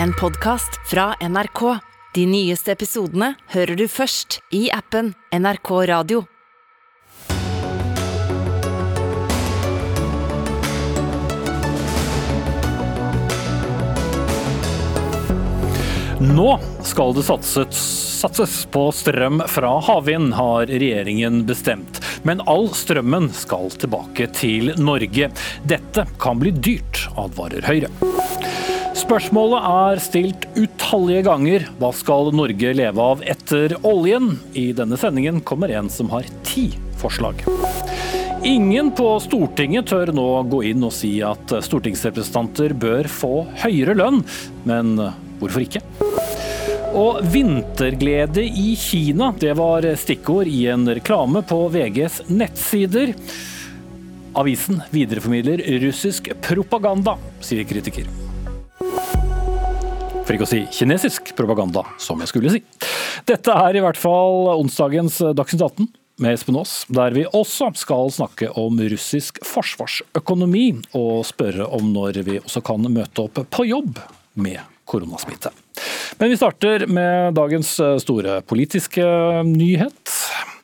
en podkast fra NRK. De nyeste episodene hører du først i appen NRK Radio. Nå skal det satses, satses på strøm fra havvind, har regjeringen bestemt. Men all strømmen skal tilbake til Norge. Dette kan bli dyrt, advarer Høyre. Spørsmålet er stilt utallige ganger. Hva skal Norge leve av etter oljen? I denne sendingen kommer en som har ti forslag. Ingen på Stortinget tør nå gå inn og si at stortingsrepresentanter bør få høyere lønn, men hvorfor ikke? Og vinterglede i Kina, det var stikkord i en reklame på VGs nettsider. Avisen videreformidler russisk propaganda, sier kritiker. For ikke å si kinesisk propaganda, som jeg skulle si. Dette er i hvert fall onsdagens Dagsnytt 18 med Espen Aas, der vi også skal snakke om russisk forsvarsøkonomi, og spørre om når vi også kan møte opp på jobb med koronasmitte. Men vi starter med dagens store politiske nyhet.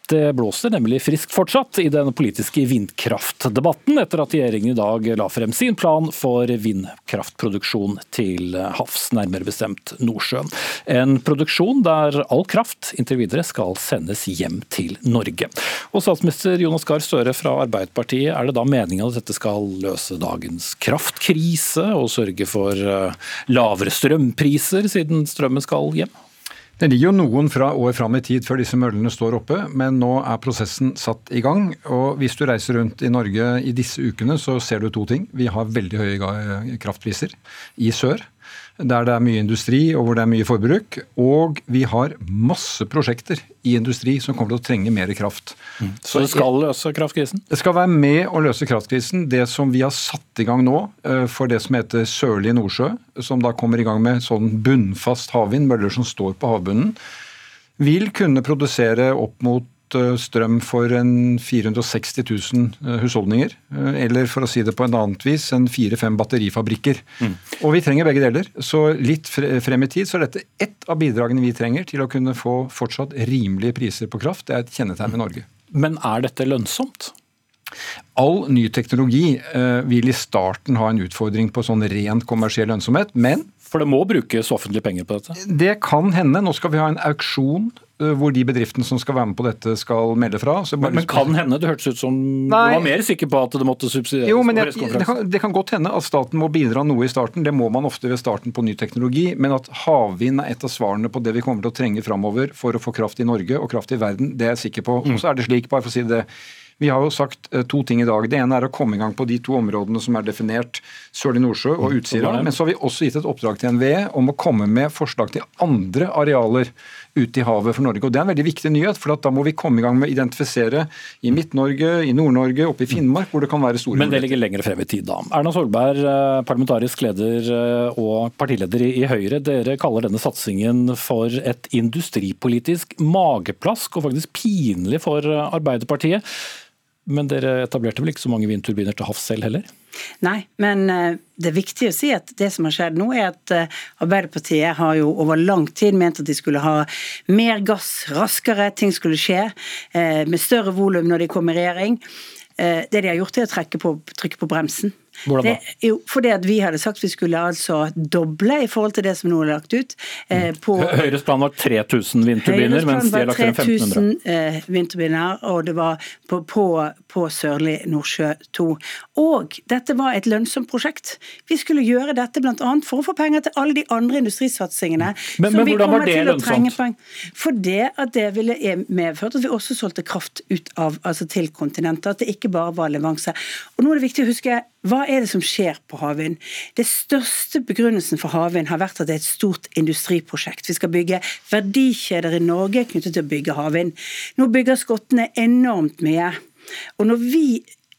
Det blåser nemlig friskt fortsatt i den politiske vindkraftdebatten, etter at regjeringen i dag la frem sin plan for vindkraftproduksjon til havs, nærmere bestemt Nordsjøen. En produksjon der all kraft inntil videre skal sendes hjem til Norge. Og statsminister Jonas Gahr Støre fra Arbeiderpartiet, er det da meningen at dette skal løse dagens kraftkrise og sørge for lavere strømpriser, siden strømmen skal hjem? Det ligger jo noen fra år fram i tid før disse møllene står oppe, men nå er prosessen satt i gang. Og hvis du reiser rundt i Norge i disse ukene, så ser du to ting. Vi har veldig høye kraftpriser i sør der det er mye industri og hvor det er mye forbruk. Og vi har masse prosjekter i industri som kommer til å trenge mer kraft. Mm. Så det skal løse kraftkrisen? Det skal være med å løse kraftkrisen. Det som vi har satt i gang nå eh, for det som heter Sørlige Nordsjø, som da kommer i gang med sånn bunnfast havvind, møller som står på havbunnen, vil kunne produsere opp mot strøm for en 460 000 eh, husholdninger. Eh, eller for å si det på en annet vis, en fire-fem batterifabrikker. Mm. Og vi trenger begge deler. Så litt frem i tid så er dette ett av bidragene vi trenger til å kunne få fortsatt rimelige priser på kraft. Det er et kjennetegn ved Norge. Men er dette lønnsomt? All ny teknologi vil i starten ha en utfordring på sånn rent kommersiell lønnsomhet, men For det må brukes offentlige penger på dette? Det kan hende. Nå skal vi ha en auksjon Eh, hvor de bedriftene som skal være med på dette, skal melde fra. men, men kan hende? Det hørtes ut som Nei. du var mer sikker på at det måtte subsidieres? Jo, men jeg, det, kan, det, kan, godt hende at staten må bidra noe i starten. Det må man ofte ved starten på ny teknologi. Men at havvind er et av svarene på det vi kommer til å trenge framover for å få kraft i Norge og kraft i verden, det er jeg sikker på. Mm. Og så er det slik, bare for å si det vi har jo sagt eh, to ting i dag. Det ene er å komme i gang på de to områdene som er definert, Sørlige Nordsjø og mm. Utsira. Men så har vi også gitt et oppdrag til NVE om å komme med forslag til andre arealer ute i havet for Norge. Og Det er en veldig viktig nyhet, for da må vi komme i gang med å identifisere i Midt-Norge, i Nord-Norge, oppe i Finnmark, hvor det kan være store Men det ligger lenger frem i tid, da. Erna Solberg, eh, parlamentarisk leder eh, og partileder i Høyre. Dere kaller denne satsingen for et industripolitisk mageplask, og faktisk pinlig for Arbeiderpartiet. Men dere etablerte vel ikke så mange vindturbiner til havs selv heller? Nei, men eh, det er viktig å si at det som har skjedd nå, er at eh, Arbeiderpartiet har jo over lang tid ment at de skulle ha mer gass raskere, ting skulle skje eh, med større volum når de kom i regjering. Det de har gjort, er å på, trykke på bremsen. Hvordan da? Det, jo, fordi at vi hadde sagt vi skulle altså doble i forhold til det som nå er lagt ut. Eh, mm. på, Høyres plan var 3000 vindturbiner, mens de har lagt frem 1500. Eh, vindturbiner, og det var på, på, på Sørlig Nordsjø 2. Og dette var et lønnsomt prosjekt. Vi skulle gjøre dette bl.a. for å få penger til alle de andre industrisatsingene. Men, men hvordan var det lønnsomt? For det at det ville medført at vi også solgte kraft ut av, altså til kontinentet. At det ikke bare var leveranse. Og nå er det viktig å huske hva er det som skjer på havvind? Det største begrunnelsen for havvind har vært at det er et stort industriprosjekt. Vi skal bygge verdikjeder i Norge knyttet til å bygge havvind. Nå bygger skottene enormt mye. Og når vi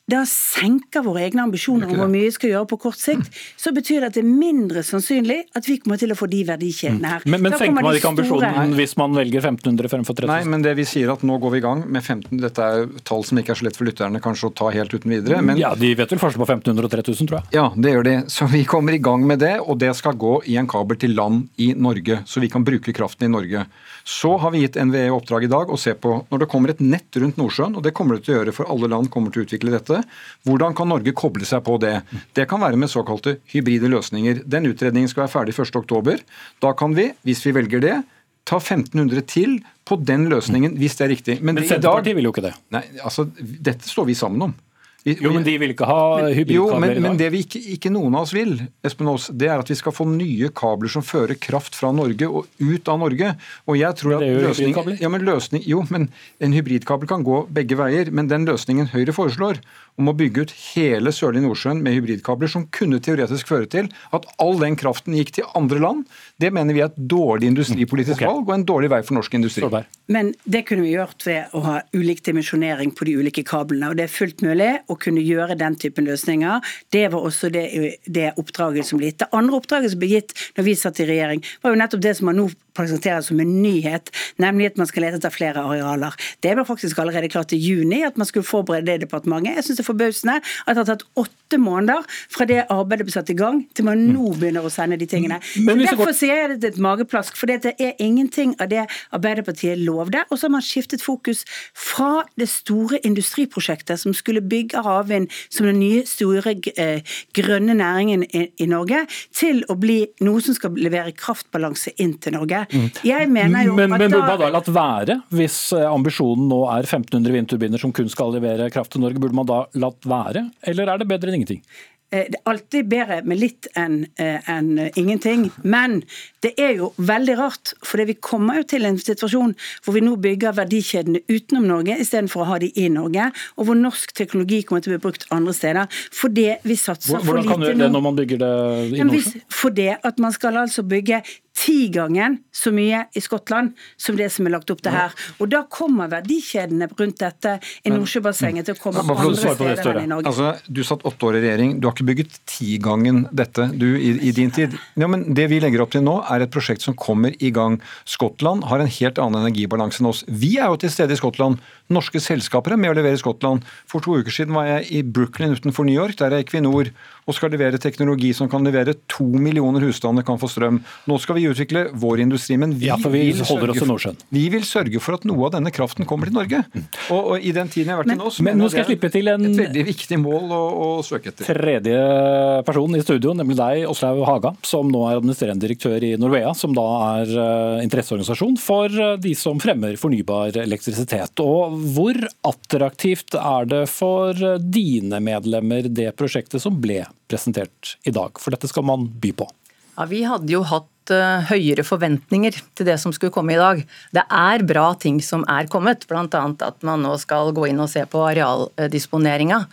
da senker våre egne ambisjoner om hvor mye vi skal gjøre på kort sikt, så betyr det at det er mindre sannsynlig at vi kommer til å få de verdikjedene her. Men, men senker man ikke ambisjonen store- hvis man velger 1500 fremfor 3000? Nei, men det vi sier at nå går vi i gang med 15 Dette er tall som ikke er så lett for lytterne kanskje å ta helt uten videre. men Ja, De vet vel forskjell på 1500 og 3000, tror jeg. Ja, det gjør de. Så vi kommer i gang med det, og det skal gå i en kabel til land i Norge. Så vi kan bruke kraften i Norge. Så har vi gitt NVE oppdrag i dag å se på, når det kommer et nett rundt Nordsjøen, og det kommer det til å gjøre for alle land kommer til å utvikle dette, hvordan kan Norge koble seg på det? Det kan være med såkalte hybride løsninger. Den utredningen skal være ferdig 1.10. Da kan vi, hvis vi velger det, ta 1500 til på den løsningen, hvis det er riktig. Men dag- Senterpartiet vil jo ikke det. Nei, altså, dette står vi sammen om. Jo, men de vil ikke ha jo, hybridkabler men, i men det vi ikke, ikke noen av oss vil, Espen Aas, det er at vi skal få nye kabler som fører kraft fra Norge og ut av Norge. Og jeg tror Men det er at løsning, hybridkabler. ja, men løsning, jo, men En hybridkabel kan gå begge veier, men den løsningen Høyre foreslår, om å bygge ut hele Sørlige Nordsjøen med hybridkabler, som kunne teoretisk føre til at all den kraften gikk til andre land, det mener vi er et dårlig industripolitisk okay. valg og en dårlig vei for norsk industri. Men det kunne vi gjort ved å ha ulik dimensjonering på de ulike kablene. Og det er fullt mulig å kunne gjøre den typen løsninger. Det var også det, det oppdraget som ble gitt. Det andre oppdraget som ble gitt når vi satt i regjering, var jo nettopp det som man nå presenterer som en nyhet, nemlig at man skal lete etter flere arealer. Det var faktisk allerede klart i juni at man skulle forberede det i departementet. Jeg syns det er forbausende at det har tatt åtte måneder fra det arbeidet ble satt i gang, til man nå begynner å sende de tingene. Men hvis Derfor sier jeg det til et mageplask, for det er ingenting av det Arbeiderpartiet lovde. Og så har man skiftet fokus fra det store industriprosjektet som skulle bygge havvind som den nye store eh, grønne næringen i, i Norge, til å bli noe som skal levere kraftbalanse inn til Norge. Jeg mener jo Men, at men burde man da latt være, hvis eh, ambisjonen nå er 1500 vindturbiner som kun skal levere kraft til Norge, burde man da latt være, eller er det bedre enn ingenting? Eh, Det er alltid bedre med litt enn en eh, ingenting. Men det er jo veldig rart, for vi kommer jo til en situasjon hvor vi nå bygger verdikjedene utenom Norge istedenfor å ha de i Norge, og hvor norsk teknologi kommer til å bli brukt andre steder. Fordi vi satser for lite nå. Hvordan kan du gjøre det når man bygger det i Norge? fordi at man skal altså bygge tigangen så mye i Skottland som det som er lagt opp til her. Og da kommer verdikjedene rundt dette i Nordsjøbassenget til å komme andre steder enn i Norge. Altså, Du satt åtte år i regjering, du har ikke bygget tigangen dette du, i, i din tid. Ja, men Det vi legger opp til nå, er et prosjekt som kommer i gang. Skottland har en helt annen energibalanse enn oss. Vi er jo til stede i Skottland. Norske selskaper er med å levere i Skottland. For to uker siden var jeg i Brooklyn utenfor New York, der er Equinor og skal levere teknologi som kan levere to millioner husstander kan få strøm. Nå skal vi utvikle vår industri, men vi, Ja, for vi vil, sørge oss for, vi vil sørge for at noe av denne kraften kommer til Norge. Og, og i den tiden jeg har vært i nå, så Men nå skal jeg slippe til en- et veldig viktig mål å, å søke etter. Tredje person i studio, nemlig deg, Åslaug Haga, som nå er administrerende direktør i Norvea, som da er eh, interesseorganisasjon for eh, de som fremmer fornybar elektrisitet. Og hvor attraktivt er det for dine medlemmer det prosjektet som ble presentert i dag? For dette skal man by på. Ja, Vi hadde jo hatt eh, høyere forventninger til det som skulle komme i dag. Det er bra ting som er kommet, bl.a. at man nå skal gå inn og se på arealdisponeringa.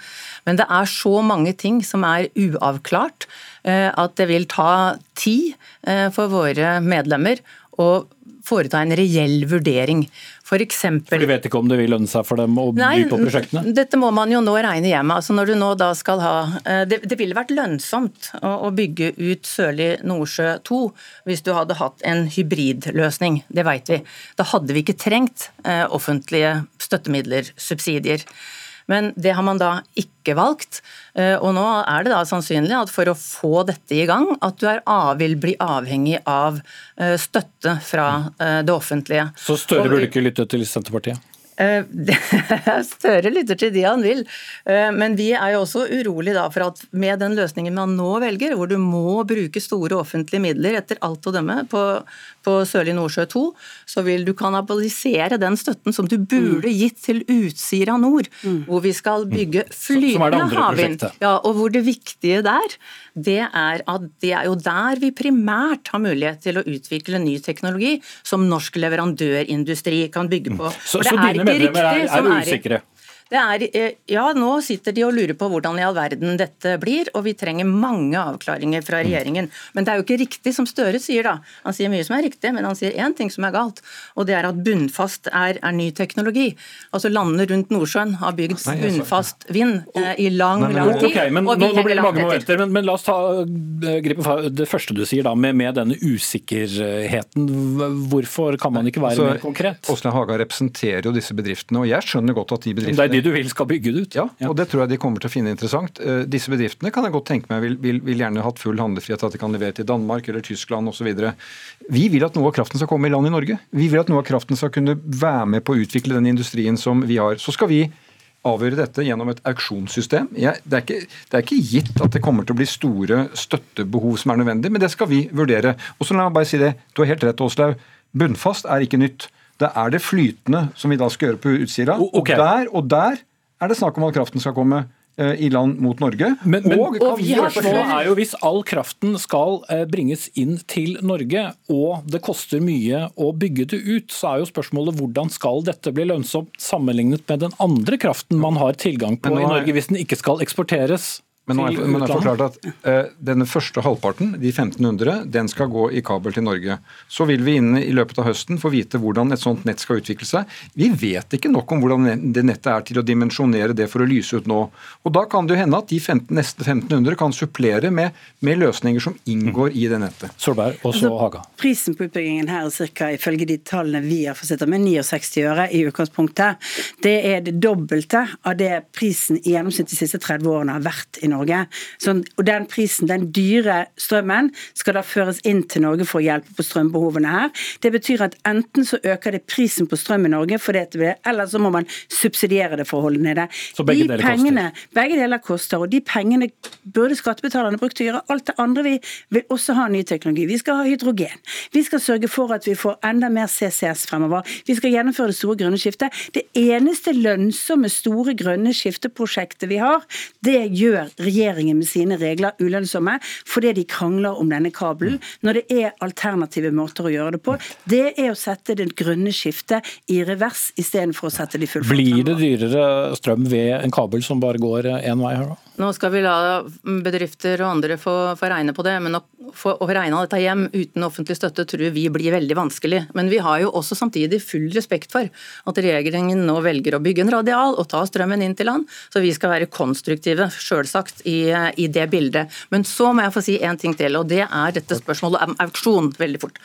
Men det er så mange ting som er uavklart eh, at det vil ta tid eh, for våre medlemmer å foreta en reell vurdering. For eksempel, For de vet ikke om det vil lønne seg for dem å by på prosjektene? dette må man jo nå regne hjem. Altså når du nå da skal ha, eh, det, det ville vært lønnsomt å, å bygge ut Sørlig Nordsjø 2 hvis du hadde hatt en hybridløsning, det vet vi. Da hadde vi ikke trengt eh, offentlige støttemidler, subsidier. Men det har man da ikke valgt. eh, Og nå er det da sannsynlig at for å få dette i gang, at du er av, vil bli avhengig av eh, støtte fra eh, det offentlige. Så Støre burde ikke lytte til Senterpartiet? Støre lytter til de han vil, men vi er jo også urolig da for at med den løsningen man nå velger, hvor du må bruke store offentlige midler etter alt å dømme på, på Sørlig Nordsjø 2, så vil du kannibalisere den støtten som du burde gitt til Utsira nord, hvor vi skal bygge er det flytende havvind. Ja, og hvor det viktige der, det er at det er jo der vi primært har mulighet til å utvikle ny teknologi som norsk leverandørindustri kan bygge på. Så, For så er dine medlemmer er, riktig er usikre? Det er, eh, ja, nå sitter de og lurer på hvordan i all verden dette blir, og vi trenger mange avklaringer fra regjeringen. Men det er jo ikke riktig som Støre sier, da. Han sier mye som er riktig, men han sier én ting som er galt, og det er at bunnfast er, er ny teknologi. Altså Landene rundt Nordsjøen har bygd bunnfast vind eh, i lang, lang tid. Okay, men, og vi nå, nå blir det mange momenter, men, men la oss ta, eh, gripe fra det første du sier, da, med, med denne usikkerheten. Hvorfor kan man ikke være altså, mer konkret? Åslaug Haga representerer jo disse bedriftene, og jeg skjønner godt at de bedriftene de du vil skal bygge det ut? Ja, og det tror jeg de kommer til å finne interessant. Eh, Disse bedriftene kan jeg godt tenke meg vil, vil, vil gjerne hatt full handlefrihet, at de kan levere til Danmark eller Tyskland osv. Vi vil at noe av kraften skal komme i land i Norge. Vi vil at noe av kraften skal kunne være med på å utvikle den industrien som vi har. Så skal vi avgjøre dette gjennom et auksjonssystem. Jeg, det, er ikke, det er ikke gitt at det kommer til å bli store støttebehov som er nødvendig, men det skal vi vurdere. Og så la meg bare si det, Du har helt rett, Åslaug. Bunnfast er ikke nytt. Det er det flytende som vi da skal gjøre på Utsira. Okay. Og, der, og der er det snakk om at kraften skal komme eh, i land mot Norge. Men, men og, og vi har er jo hvis all kraften skal eh, bringes inn til Norge, og det koster mye å bygge det ut, så er jo spørsmålet hvordan skal dette bli lønnsomt sammenlignet med den andre kraften man har tilgang på i Norge, hvis den ikke skal eksporteres Men nå har jeg, men er forklart at uh, denne første halvparten, de 1500, den skal gå i kabel til Norge. Så vil vi innen i løpet av høsten få vite hvordan et sånt nett skal utvikle seg. Vi vet ikke nok om hvordan det nettet er til å dimensjonere det for å lyse ut nå. Og Da kan det jo hende at de 15, neste 1500 kan supplere med, med løsninger som inngår i det nettet. Solberg og så Haga. Prisen på utbyggingen her er cirka, ifølge de tallene vi har fått sitte med, 69 øre i utgangspunktet. Det er det dobbelte av det prisen i gjennomsnitt de siste 30 årene har vært i Norge. Sånn, og den prisen, den dyre strømmen, skal da føres inn til Norge for å hjelpe på strømbehovene her. Det betyr at enten så øker det prisen på strøm i Norge, for det, eller så må man subsidiere det for å holde nede. Så begge De deler koster. pengene, begge deler koster, og de pengene burde skattebetalerne brukt til å gjøre alt det andre. Vi vil også ha ny teknologi. Vi skal ha hydrogen. Vi skal sørge for at vi får enda mer CCS fremover. Vi skal gjennomføre det store grønne skiftet. Det eneste lønnsomme store grønne skifteprosjektet vi har, det gjør regjeringen med sine regler ulønnsomme fordi de krangler om denne kabelen, når det er alternative måter å gjøre det på. Det er å sette det grønne skiftet i revers istedenfor å sette det i full fart Blir det dyrere strøm ved en kabel som bare går én vei her, da? Nå skal vi la bedrifter og andre få, få regne på det, men å, få, å regne dette hjem uten offentlig støtte tror vi blir veldig vanskelig. Men vi har jo også samtidig full respekt for at regjeringen nå velger å bygge en radial og ta strømmen inn til land, så vi skal være konstruktive, selvsagt, i, i det bildet. Men så må jeg få si en ting til, og det er dette spørsmålet om auksjon, veldig fort.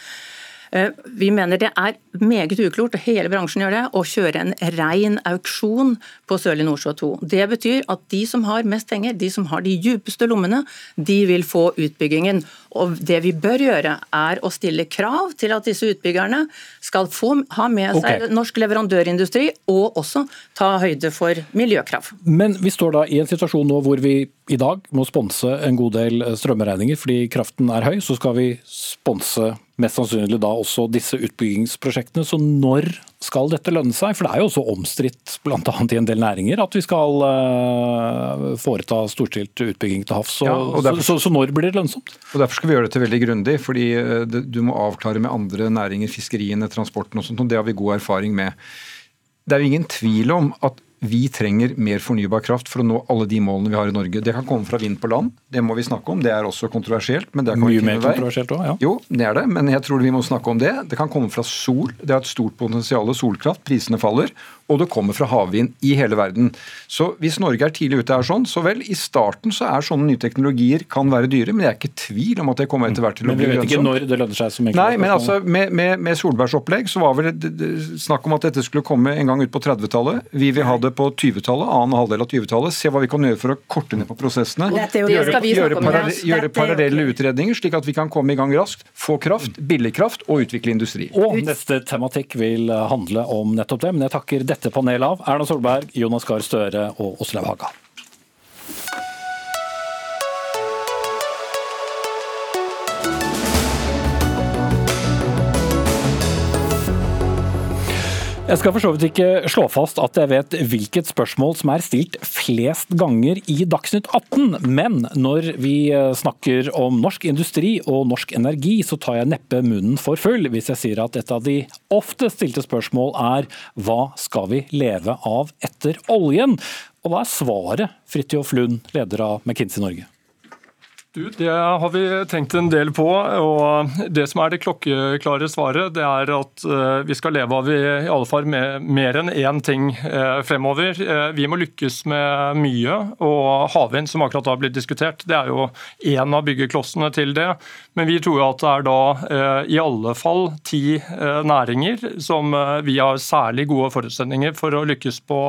Eh, Vi mener det er meget uklort, og hele bransjen gjør det, å kjøre en ren auksjon på Sørlige Nordsjø 2. Det betyr at de som har mest penger, de som har de djupeste lommene, de vil få utbyggingen. Og det vi bør gjøre, er å stille krav til at disse utbyggerne skal få ha med seg okay. norsk leverandørindustri, og også ta høyde for miljøkrav. Men vi står da i en situasjon nå hvor vi i dag må sponse en god del strømregninger fordi kraften er høy. Så skal vi sponse mest sannsynlig da også disse utbyggingsprosjektene. Så når skal dette lønne seg? For det er jo også omstridt bl.a. i en del næringer at vi skal eh, foreta storstilt utbygging til havs. Så, Ja, derfor- så, så, så når blir det lønnsomt? Og Derfor skal vi gjøre dette veldig grundig. fordi eh, det, Du må avklare med andre næringer, fiskeriene, transporten og sånt. og Det har vi god erfaring med. Det er jo ingen tvil om at vi trenger mer fornybar kraft for å nå alle de målene vi har i Norge. Det kan komme fra vind på land, det må vi snakke om. Det er også kontroversielt. men det er Mye mer kontroversielt òg, ja. Jo, det er det, men jeg tror vi må snakke om det. Det kan komme fra sol. Det har et stort potensial solkraft. Prisene faller. Og det kommer fra havvind i hele verden. Så hvis Norge er tidlig ute her sånn, så vel, i starten så er sånne nye teknologier kan være dyre, men jeg er ikke i tvil om at det kommer etter hvert til å Men vi vet ikke når det lønner seg. som egentlig Nei, men altså, med, med, med Solbergs opplegg så var vel det, det, snakk om at dette skulle komme en gang ut på 30-tallet. Vi vil ha det på 20-tallet, annen halvdel av 20-tallet. Se hva vi kan gjøre for å korte ned på prosessene. Dette Gjøre, gjøre, parallelle utredninger, slik at vi kan komme i gang raskt, få kraft, billig kraft og utvikle industri. Og neste tematikk vil handle om nettopp det, men jeg takker dette panelet av Erna Solberg, Jonas Gahr Støre og Åslaug Haga. Jeg skal for så vidt ikke slå fast at jeg vet hvilket spørsmål som er stilt flest ganger i Dagsnytt 18, men når vi eh, snakker om norsk industri og norsk energi, så tar jeg neppe munnen for full hvis jeg sier at et av de ofte stilte spørsmål er hva skal vi leve av etter oljen? Og hva er svaret, Fridtjof Lund, leder av McKinsey Norge? Du, Det har vi tenkt en del på. og Det som er det klokkeklare svaret, det er at eh, vi skal leve av i alle fall mer enn én ting eh, fremover. Eh, vi må lykkes med mye. og Havvind, som akkurat har blitt diskutert, det er jo én av byggeklossene til det. Men vi tror at det er da i alle fall ti næringer som vi har særlig gode forutsetninger for å lykkes på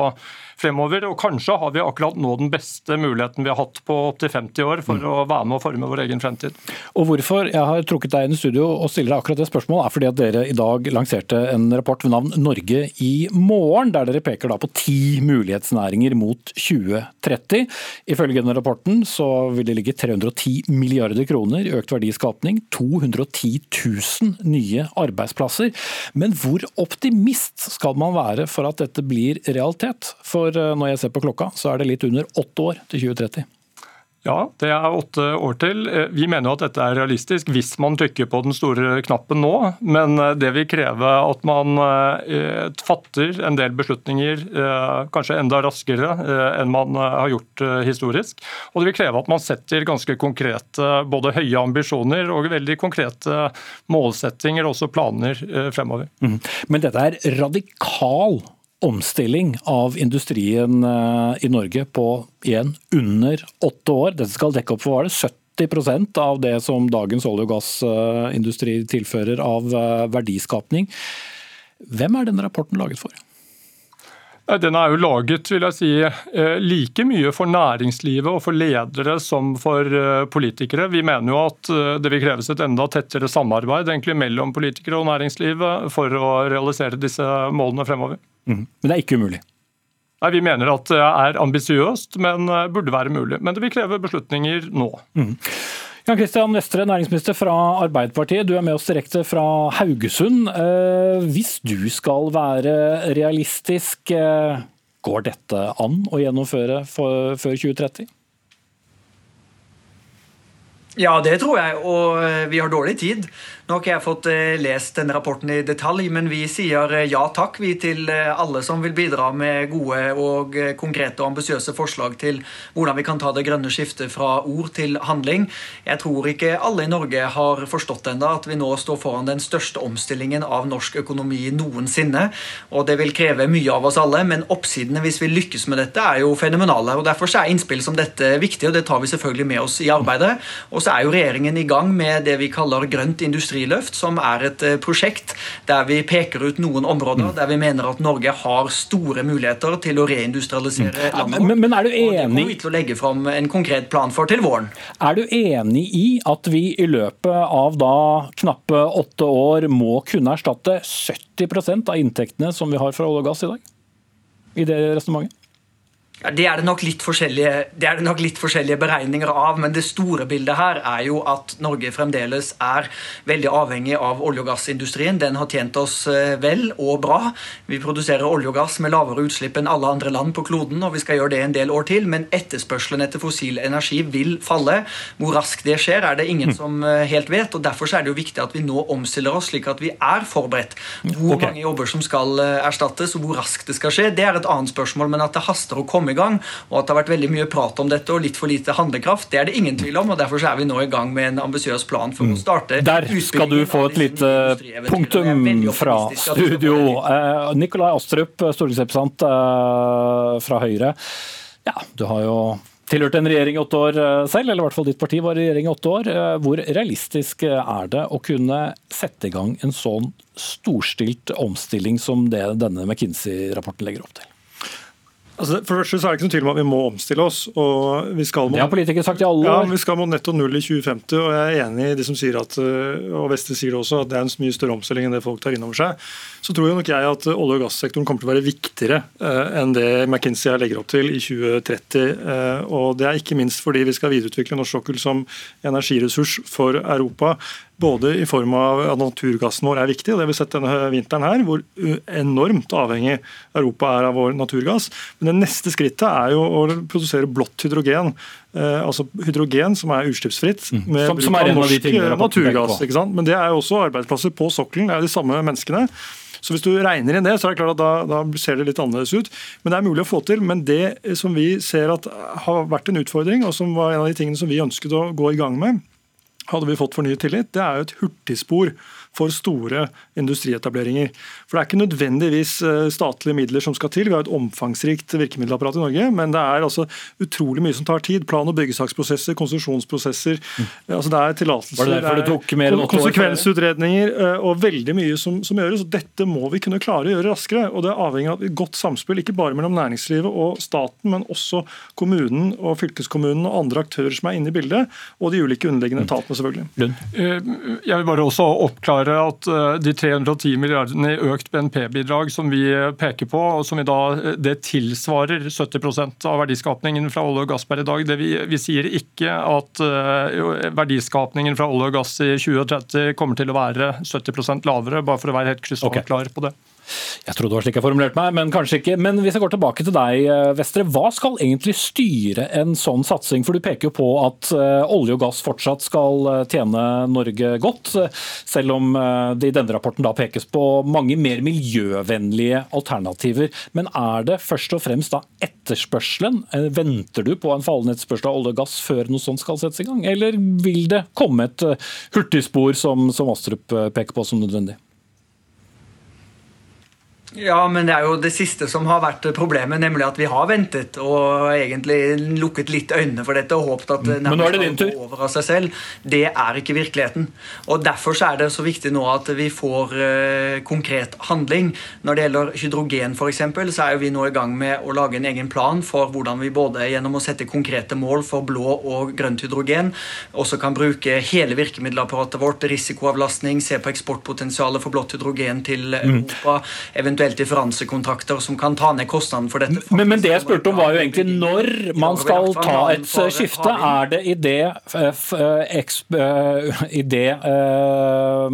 fremover. Og kanskje har vi akkurat nå den beste muligheten vi har hatt på opptil 50 år for mm. å være med og forme vår egen fremtid. Og hvorfor jeg har trukket deg inn i studio og stiller deg akkurat det spørsmålet, er fordi at dere i dag lanserte en rapport ved navn Norge i morgen, der dere peker da på ti mulighetsnæringer mot 2030. Ifølge denne rapporten så vil det ligge 310 milliarder kroner i økt verdiskapning, 210 000 nye arbeidsplasser. Men hvor optimist skal man være for at dette blir realitet? For for eh, når jeg ser på klokka, så er det litt under åtte år til 2030. Ja, det er åtte år til. Eh, vi mener at dette er realistisk hvis man trykker på den store knappen nå. Men eh, det vil kreve at man fatter en del beslutninger kanskje enda raskere enn man har gjort historisk. Og det vil kreve at man setter ganske konkrete både høye ambisjoner og veldig konkrete målsettinger og også planer fremover. Mm. Men dette er radikal omstilling av industrien eh, i Norge på igjen under åtte år. Dette skal dekke opp for hva det 70% av det som dagens olje- og gassindustri tilfører av eh, verdiskapning. Hvem er denne rapporten laget for? Den er jo laget vil jeg si, eh, like mye for næringslivet og for ledere som for politikere. Vi mener jo at det vil kreves et enda tettere samarbeid egentlig mellom politikere og næringslivet for å realisere disse målene fremover. Mm. Men det er ikke umulig? Nei, Vi mener at det er ambisiøst, men eh, burde være mulig. Men det vil kreve beslutninger nå. Mm. Jan Kristian Vestre, næringsminister fra Arbeiderpartiet. Du er med oss direkte fra Haugesund. Eh, hvis du skal være realistisk, eh, går dette an å gjennomføre før 2030? Ja, det tror jeg, og vi har dårlig tid. Nå har ikke jeg fått eh, lest denne rapporten i detalj, men vi sier eh, ja takk vi til eh, alle som vil bidra med gode og konkrete og ambisiøse forslag til hvordan vi kan ta det grønne skiftet fra ord til handling. Jeg tror ikke alle i Norge har forstått ennå at vi nå står foran den største omstillingen av norsk økonomi noensinne. Og det vil kreve mye av oss alle, men oppsidene hvis vi lykkes med dette, er jo fenomenale. og Derfor er innspill som dette viktig, og det tar vi selvfølgelig med oss i arbeidet. Og så er jo regjeringen i gang med det vi kaller grønt industriløft, som er et eh, prosjekt der vi peker ut noen områder mm. der vi mener at Norge har store muligheter til å reindustrialisere mm. landet. Men, men er du enig... Og det kommer vi til å legge fram en konkret plan for til våren. Er du enig i at vi i løpet av da knappe åtte år må kunne erstatte 70% av inntektene som vi har fra olje og gass i dag? I det resonnementet? Ja, det, er det, det er det nok litt forskjellige beregninger av, men det store bildet her er jo at Norge fremdeles er veldig avhengig av olje- og gassindustrien. Den har tjent oss eh, vel og bra. Vi produserer olje og gass med lavere utslipp enn alle andre land på kloden, og vi skal gjøre det en del år til, men etterspørselen etter fossil energi vil falle. Hvor raskt det skjer, er det ingen mm. som eh, helt vet, og derfor er det jo viktig at vi nå omstiller oss slik at vi er forberedt. Hvor okay. mange jobber som skal eh, erstattes, og hvor raskt det skal skje, det er et annet spørsmål, men at det haster å komme i gang, og at det har vært veldig mye prat om dette og litt for lite handlekraft, det er det ingen tvil om. og Derfor er vi nå i gang med en ambisiøs plan for å mm. starte Der skal du få et lite punktum fra studio. Eh, Nikolai Astrup, stortingsrepresentant eh, fra Høyre. Ja, du har jo tilhørt en regjering i åtte år eh, selv, eller i hvert fall ditt parti var i regjering i åtte år. Hvor realistisk er det å kunne sette i gang en sånn storstilt omstilling som det denne McKinsey-rapporten legger opp til? Altså, for det første så er det ikke noen tvil om at vi må omstille oss. og vi skal må, Det har politikere sagt i alle år. Ja, Vi skal mot netto null i 2050. og Jeg er enig i de som sier at eh, og Vestre sier det også, at det er en mye større omstilling enn det folk tar inn over seg. Så tror jo nok jeg at olje- og gassektoren kommer til å være viktigere eh, enn det McKinsey legger opp til i 2030. Eh, og Det er ikke minst fordi vi skal videreutvikle norsk sokkel som energiressurs for Europa. Både i form av at naturgassen vår er viktig, og det har vi sett denne vinteren her, hvor enormt avhengig Europa er av vår naturgass. Men det neste skrittet er jo å produsere blått hydrogen. Eh, altså hydrogen som er utslippsfritt Mm. med Som- som bruk er av en av de tingene eh, peker naturgass. Men det er jo også arbeidsplasser på sokkelen, det er jo de samme menneskene. Så hvis du regner inn det, så er det klart at da, da ser det litt annerledes ut. Men det er mulig å få til. Men det som vi ser at har vært en utfordring, og som var en av de tingene som vi ønsket å gå i gang med, hadde vi fått fornyet tillit, det er jo et hurtigspor for store industrietableringer. For Det er ikke nødvendigvis eh, statlige midler som skal til. Vi har et omfangsrikt virkemiddelapparat i Norge, men det er altså utrolig mye som tar tid. Plan- og byggesaksprosesser, konsesjonsprosesser. altså Det er tillatelser, det år? konsekvensutredninger eh, og veldig mye som, som gjøres. og Dette må vi kunne klare å gjøre raskere. og Det er avhengig av et godt samspill, ikke bare mellom næringslivet og staten, men også kommunen og fylkeskommunen og andre aktører som er inne i bildet, og de ulike underliggende etatene, selvfølgelig. Jeg vil bare også oppklare at eh, de 310 milliardene i økt BNP-bidrag som vi peker på, og som i dag, eh, det tilsvarer 70% av verdiskapningen fra olje og gass per i dag. Det vi, vi sier ikke at eh, verdiskapningen fra olje og gass i 2030 kommer til å være 70% lavere, bare for å være helt krystallklar på det. Jeg trodde det var slik jeg formulerte meg, men kanskje ikke. Men hvis jeg går tilbake til deg, eh, Vestre. Hva skal egentlig styre en sånn satsing? For du peker jo på at eh, olje og gass fortsatt skal eh, tjene Norge godt, selv om det i denne rapporten da pekes på mange mer miljøvennlige alternativer. Men er det først og fremst da etterspørselen? Venter du på en fallende etterspørsel av olje og gass før noe sånt skal settes i gang? Eller vil det komme et hurtigspor som, som Astrup peker på som nødvendig? Ja, men det er jo det siste som har vært problemet, nemlig at vi har ventet og egentlig lukket litt øynene for dette og håpet at det Men nå er det din tur. over av seg selv. Det er ikke virkeligheten. Og Derfor så er det så viktig nå at vi får uh, konkret handling. Når det gjelder hydrogen f.eks., så er jo vi nå i gang med å lage en egen plan for hvordan vi både gjennom å sette konkrete mål for blå og grønt hydrogen, også kan bruke hele virkemiddelapparatet vårt, risikoavlastning, se på eksportpotensialet for blått hydrogen til Europa, eventuelt differansekontrakter som kan ta ned kostnaden for dette. Men, men det jeg spurte om var jo egentlig når man skal ta et skifte. Er det i det, eh, eh, eksp- eh, i det eh,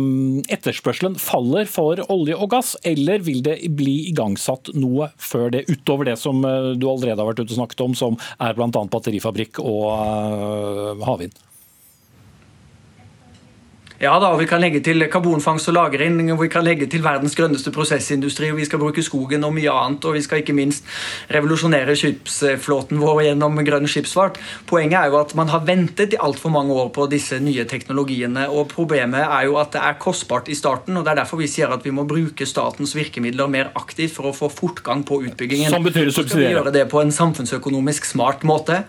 etterspørselen faller for olje og gass, eller vil det bli igangsatt noe før det, utover det som eh, du allerede har vært ute og snakket om, som er bl.a. batterifabrikk og eh, havvind? Ja da, og vi kan legge til karbonfangst og -lagring, og vi kan legge til verdens grønneste prosessindustri, og vi skal bruke skogen og mye annet, og vi skal ikke minst revolusjonere skipsflåten vår gjennom grønn skipsfart. Poenget er jo at man har ventet i altfor mange år på disse nye teknologiene, og problemet er jo at det er kostbart i starten, og det er derfor vi sier at vi må bruke statens virkemidler mer aktivt for å få fortgang på utbyggingen. Som betyr Så skal vi gjøre det på en samfunnsøkonomisk smart måte.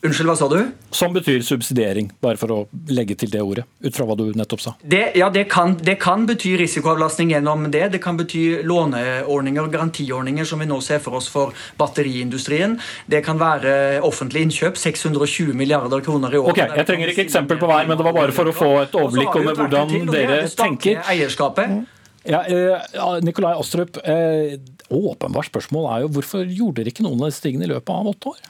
Unnskyld, hva sa du? Som betyr subsidiering, bare for å legge til det ordet, ut fra hva du nettopp sa. Det, ja, det kan, det kan bety risikoavlastning gjennom det. Det kan bety låneordninger og garantiordninger, som vi nå ser for oss for batteriindustrien. Det kan være offentlig innkjøp, 620 milliarder kroner i året. Ok, Jeg trenger ikke eksempel på hver, men det var bare for å få et overblikk over hvordan dere tenker. Eierskapet. Ja, eh, Nikolai Astrup, eh, åpenbart spørsmål er jo hvorfor gjorde dere ikke noen av disse tingene i løpet av åtte år?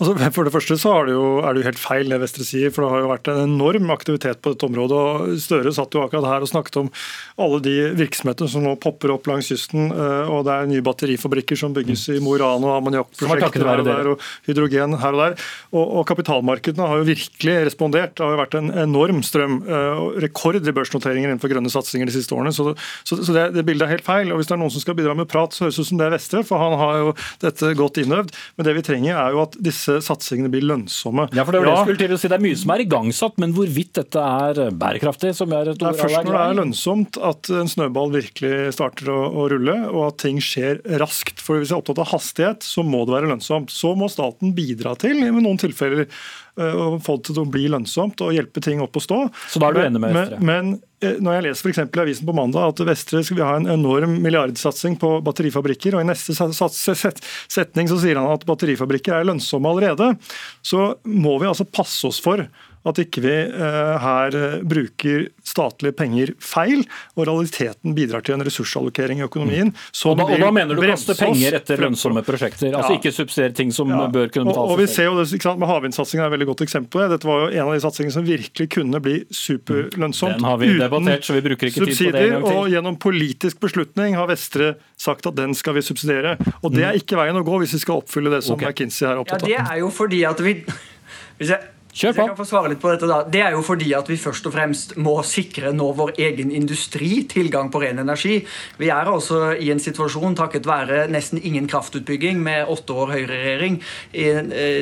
Altså, for det første så er det, jo, er det jo helt feil det Vestre sier, for det har jo vært en enorm aktivitet på dette området. og Støre satt jo akkurat her og snakket om alle de virksomhetene som nå popper opp langs kysten. eh, og Det er nye batterifabrikker som bygges i Mo i Rana, og er ammoniakkprosjekter her og der, og hydrogen her og der. Og, og kapitalmarkedene har jo virkelig respondert. Det har jo vært en enorm strøm. eh, og Rekord i børsnoteringer innenfor grønne satsinger de siste årene. Så, så, så det, det bildet er helt feil. og Hvis det er noen som skal bidra med prat, så høres det ut som det er Vestre, for han har jo dette godt innøvd. Men det vi trenger er jo at disse satsingene blir lønnsomme. Ja, for Det var det jeg skulle til å si. Det er mye som er igangsatt, men hvorvidt dette er bærekraftig, som er et Det er først når det er lønnsomt at en snøball virkelig starter å, å rulle, og at ting skjer raskt. For Hvis jeg er opptatt av hastighet, så må det være lønnsomt. Så må staten bidra til, i noen tilfeller, øh, å få det til å bli lønnsomt og hjelpe ting opp å stå. Så da er du enig med Vestre? Men, men eh, når jeg leser for i avisen på mandag at Vestre skal ha en enorm milliardsatsing på batterifabrikker, og i neste setning så sier han at batterifabrikker er lønnsomme allerede, så må vi altså passe oss for at ikke vi eh, her eh, bruker statlige penger feil, og realiteten bidrar til en ressursallokering i økonomien. Og da, og da mener du kaste penger etter lønnsomme prosjekter, altså Ja. ikke subsidiere ting som Ja. bør kunne Og, og vi ser jo det, ikke sant, med Havvindsatsingen er et veldig godt eksempel. Dette var jo en av de satsingene som virkelig kunne bli superlønnsomt. Den har vi debattert, så vi bruker ikke tid på det en gang til. Og gjennom politisk beslutning har Vestre sagt at den skal vi subsidiere. Og det er ikke veien å gå hvis vi skal oppfylle det som okay. McKinsey er Ja, opptatt det er jo fordi at vi Hvis jeg, Kjør på. jeg kan få svare litt på dette da. Det er jo fordi at vi først og fremst må sikre nå vår egen industri tilgang på ren energi. Vi er altså i en situasjon takket være nesten ingen kraftutbygging med åtte år høyreregjering. I en eh,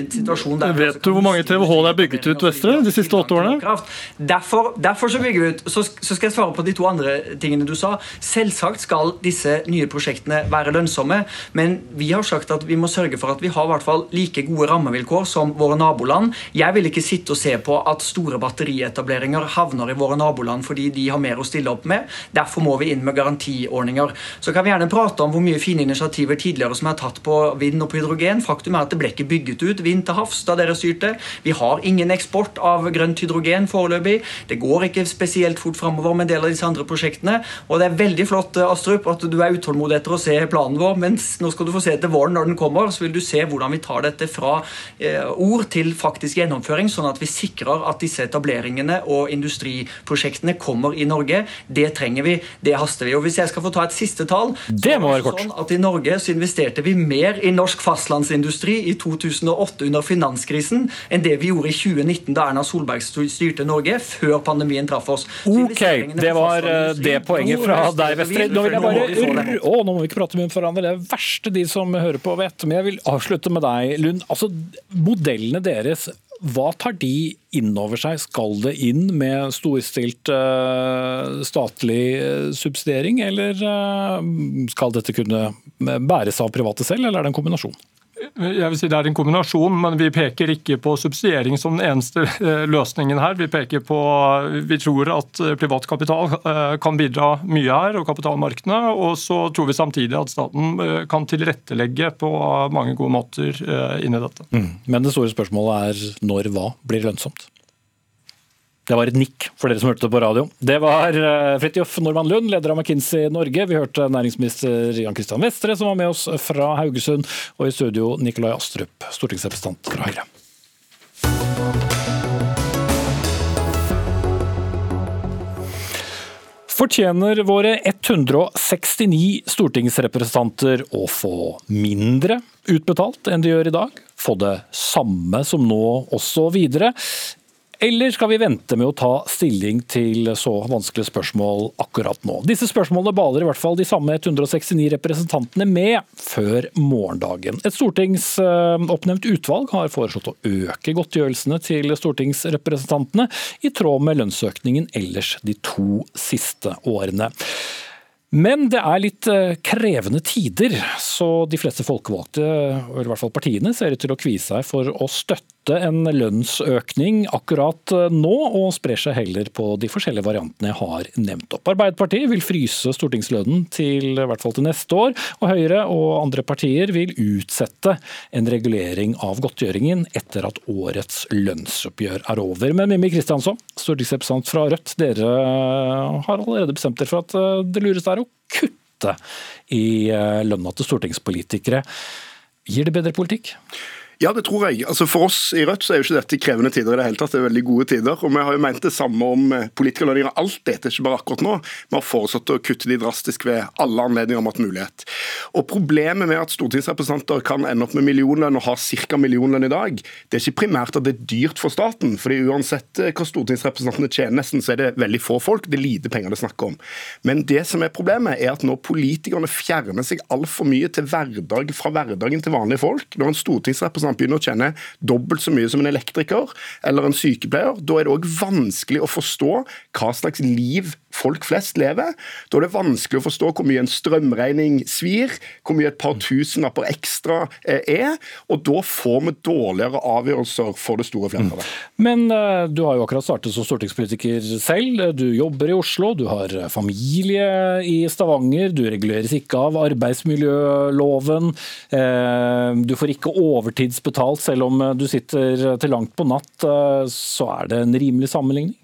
Vet du hvor mange TWh det er bygget ut, Vestre, de siste åtte årene? Derfor, derfor så bygger vi ut. Så, så skal jeg svare på de to andre tingene du sa. Selvsagt skal disse nye prosjektene være lønnsomme, men vi har sagt at vi må sørge for at vi har i hvert fall like gode rammevilkår som våre naboland. Jeg vil ikke sitte og se på at store batterietableringer havner i våre naboland fordi de har mer å stille opp med. Derfor må vi inn med garantiordninger. Så kan vi gjerne prate om hvor mye fine initiativer tidligere som er tatt på vind og på hydrogen. Faktum er at det ble ikke bygget ut vind til havs da dere styrte. Vi har ingen eksport av grønt hydrogen foreløpig. Det går ikke spesielt fort framover med en del av disse andre prosjektene. Og det er veldig flott Astrup, at du er utålmodig etter å se planen vår, mens nå skal du få se til våren når den kommer, så vil du se hvordan vi tar dette fra eh, ord til faktisk gjennomføring, sånn at vi sikrer at disse etableringene og industriprosjektene kommer i Norge. Det trenger vi, det haster vi. Og Hvis jeg skal få ta et siste tall Det må være kort. Sånn at I Norge så investerte vi mer i norsk fastlandsindustri i 2008 under finanskrisen enn det vi gjorde i 2019 da Erna Solberg styrte Norge, før pandemien traff oss. Så Ok, det var eh, det poenget fra deg, Vestre. Nå vil jeg bare. Å, nå må vi ikke prate med hverandre. Det er verste de som hører på vet. Men jeg vil avslutte med deg, Lund. Altså, modellene deres, hva tar de inn over seg? Skal det inn med storstilt eh, statlig eh, subsidiering, eller eh, skal dette kunne bæres av private selv, eller er det en kombinasjon? Jeg vil si Det er en kombinasjon, men vi peker ikke på subsidiering som den eneste eh, løsningen her. Vi peker på, vi tror at eh, privat kapital eh, kan bidra mye her, og kapitalmarkedene. Og så tror vi samtidig at staten eh, kan tilrettelegge på mange gode måter eh, inn i dette. Men det store spørsmålet er når hva blir lønnsomt? Det var et nikk for dere som hørte det på radio. Det var eh, Fridtjof Normann Lund, leder av McKinsey Norge. Vi hørte næringsminister Jan Christian Vestre, som var med oss fra Haugesund. Og i studio Nikolai Astrup, stortingsrepresentant fra Høyre. Fortjener våre 169 stortingsrepresentanter å få mindre utbetalt enn de gjør i dag? Få det samme som nå også videre? Eller skal vi vente med å ta stilling til så vanskelige spørsmål akkurat nå? Disse spørsmålene baler i hvert fall de samme 169 representantene med før morgendagen. Et stortingsoppnevnt utvalg har foreslått å øke godtgjørelsene til stortingsrepresentantene, i tråd med lønnsøkningen ellers de to siste årene. Men det er litt eh, krevende tider, så de fleste folkevalgte, eller i hvert fall partiene, ser ut til å kvie seg for å støtte en lønnsøkning akkurat eh, nå, og sprer seg heller på de forskjellige variantene jeg har nevnt opp. Arbeiderpartiet vil fryse stortingslønnen til i hvert fall til neste år, og Høyre og andre partier vil utsette en regulering av godtgjøringen etter at årets lønnsoppgjør er over. Men Mimmi Kristiansson, stortingsrepresentant fra Rødt, dere har allerede bestemt dere for at eh, det lureste er å kutte i eh, lønna til stortingspolitikere. Gir det bedre politikk? Ja, det tror jeg. Altså For oss i Rødt så er jo ikke dette krevende tider i det hele tatt. Det er veldig gode tider. Og vi har jo ment det samme om eh, politikerlønninger alltid, dette, ikke bare akkurat nå. Vi har foreslått å kutte de drastisk ved alle anledninger om at mulighet. Og Problemet med at stortingsrepresentanter kan ende opp med millionlønn og ha ca. millionlønn i dag, det er ikke primært at det er dyrt for staten. fordi uansett eh, hva stortingsrepresentantene tjener, nesten, så er det veldig få folk. Det er lite penger det er snakk om. Men det som er problemet, er at når politikerne fjerner seg altfor mye til hverdag fra hverdagen til vanlige folk, når en stortingsrepresentant begynner å tjene dobbelt så mye som en elektriker eller en sykepleier, da er det òg vanskelig å forstå hva slags liv folk flest lever. Da er det vanskelig å forstå hvor mye en strømregning svir, hvor mye et par tusenlapper ekstra eh, er. Og da får vi dårligere avgjørelser for det store flertallet. Men uh, du har jo akkurat startet som stortingspolitiker selv. Du jobber i Oslo, du har familie i Stavanger, du reguleres ikke av arbeidsmiljøloven. Du får ikke overtidsbetalt selv om du sitter til langt på natt. Så er det en rimelig sammenligning?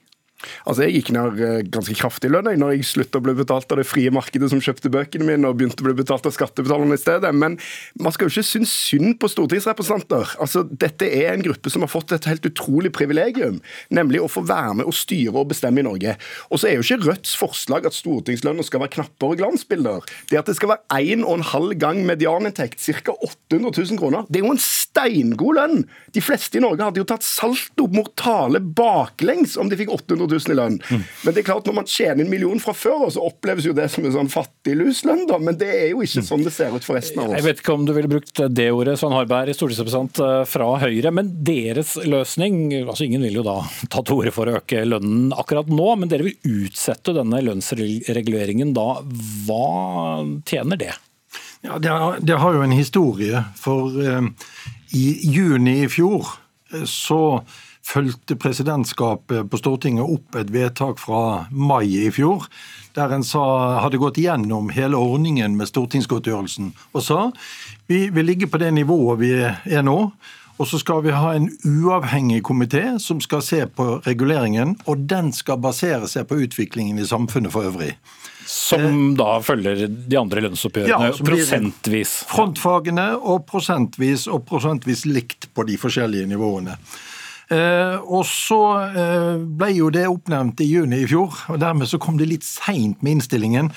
Altså, Jeg gikk ned eh, ganske kraftig lønn når jeg slutta å bli betalt av det frie markedet som kjøpte bøkene mine, og begynte å bli betalt av skattebetalerne i stedet. Men man skal jo ikke synes synd på stortingsrepresentanter. Altså, Dette er en gruppe som har fått et helt utrolig privilegium, nemlig å få være med og styre og bestemme i Norge. Og så er jo ikke Rødts forslag at stortingslønna skal være knapper og glansbilder. Det at det skal være én og en halv gang medianinntekt, ca. 800 000 kroner, det er jo en steingod lønn. De fleste i Norge hadde jo tatt salto mortale baklengs om de fikk 800 000 000 i lønn. Mm. Men det er klart, når man tjener en million fra før, så oppleves jo det som en sånn fattigluslønn, da. Men det er jo ikke sånn det ser ut for resten av oss. Jeg vet ikke om du ville brukt det ordet, Svein Harberg, stortingsrepresentant eh, fra Høyre. Men deres løsning altså Ingen vil jo da ta til orde for å øke lønnen akkurat nå, men dere vil utsette denne lønnsreguleringen da. Hva tjener det? Ja, det, har, det har jo en historie. For eh, i juni i fjor eh, så fulgte presidentskapet på Stortinget opp et vedtak fra mai i fjor, der en sa, hadde gått gjennom hele ordningen med stortingsgodtgjørelsen og sa vi vil ligge på det nivået vi er nå. Og så skal vi ha en uavhengig komité som skal se på reguleringen, og den skal basere seg på utviklingen i samfunnet for øvrig. Som eh, da følger de andre lønnsoppgjørene ja, prosentvis? Frontfagene og prosentvis, og prosentvis likt på de forskjellige nivåene. Eh, og så eh, ble jo det oppnevnt i juni i fjor, og dermed så kom det litt seint med innstillingen.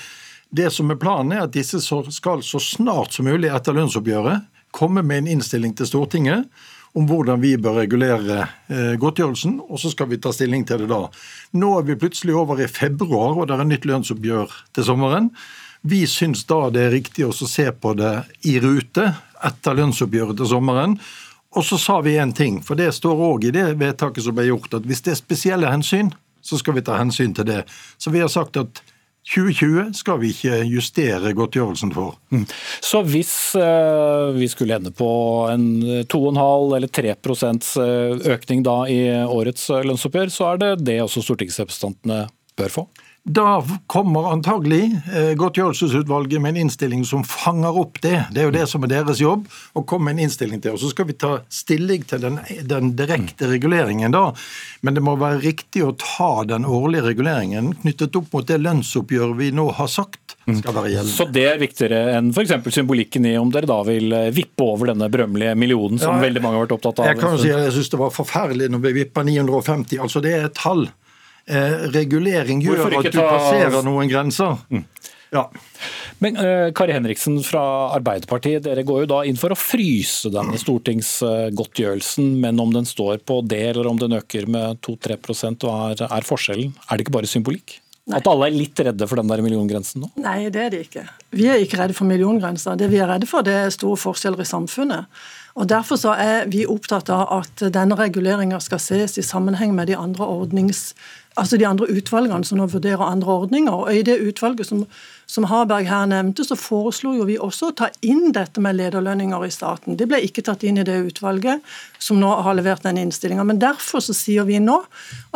Det som er Planen er at disse skal så snart som mulig etter lønnsoppgjøret komme med en innstilling til Stortinget om hvordan vi bør regulere eh, godtgjørelsen, og så skal vi ta stilling til det da. Nå er vi plutselig over i februar, og det er nytt lønnsoppgjør til sommeren. Vi syns da det er riktig å se på det i rute etter lønnsoppgjøret til sommeren. Og så sa vi en ting, for det står òg i det vedtaket som ble gjort, at hvis det er spesielle hensyn, så skal vi ta hensyn til det. Så vi har sagt at 2020 skal vi ikke justere godtgjørelsen for. Mm. Så hvis uh, vi skulle ende på en 2,5 eller 3 eh, økning da i årets lønnsoppgjør, så er det det også stortingsrepresentantene bør få? Da kommer antagelig eh, godtgjørelsesutvalget med en innstilling som fanger opp det. Det er jo det som er deres jobb, å komme med en innstilling til. Og Så skal vi ta stilling til den, den direkte reguleringen da. Men det må være riktig å ta den årlige reguleringen knyttet opp mot det lønnsoppgjøret vi nå har sagt skal være gjeldende. Så det er viktigere enn f.eks. symbolikken i om dere da vil eh, vippe over denne berømmelige millionen som ja, veldig mange har vært opptatt av? Jeg kan jo si at jeg syns det var forferdelig når vi vippa 950. Altså det er et tall regulering gjør at du ta... passerer noen grenser. Mm. Ja. Men uh, Kari Henriksen fra Arbeiderpartiet, dere går jo da inn for å fryse denne stortingsgodtgjørelsen, men om den står på det eller om den øker med 2-3 hva er, er forskjellen? Er det ikke bare symbolikk? Nei. At alle er litt redde for den der milliongrensen nå? Nei, det er de ikke. Vi er ikke redde for milliongrenser. Det vi er redde for, det er store forskjeller i samfunnet. Og Derfor så er vi opptatt av at denne reguleringa skal ses i sammenheng med de andre altså de andre utvalgene som nå vurderer andre ordninger. og I det utvalget som, som Harberg her nevnte, så foreslo jo vi også å ta inn dette med lederlønninger i staten. Det ble ikke tatt inn i det utvalget som nå har levert den innstillinga. Men derfor så sier vi nå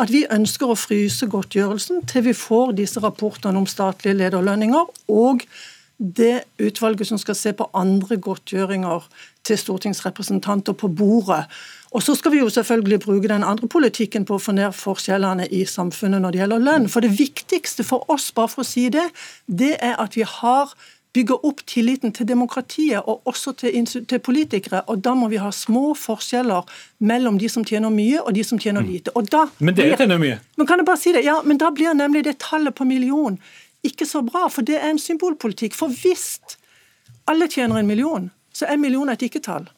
at vi ønsker å fryse godtgjørelsen til vi får disse rapportene om statlige lederlønninger og det utvalget som skal se på andre godtgjøringer til stortingsrepresentanter på bordet. Og så skal vi jo selvfølgelig bruke den andre politikken på å få ned forskjellene i samfunnet når det gjelder lønn. For det viktigste for oss, bare for å si det, det er at vi har bygger opp tilliten til demokratiet og også til, til, politikere. og Da må vi ha små forskjeller mellom de som tjener mye og de som tjener mm. lite. Og da men dere tjener mye? Men kan jeg bare si det? Ja, men da blir nemlig det tallet på million ikke så bra, for det er en symbolpolitikk. For hvis alle tjener en million, så er en million et ikke-tall.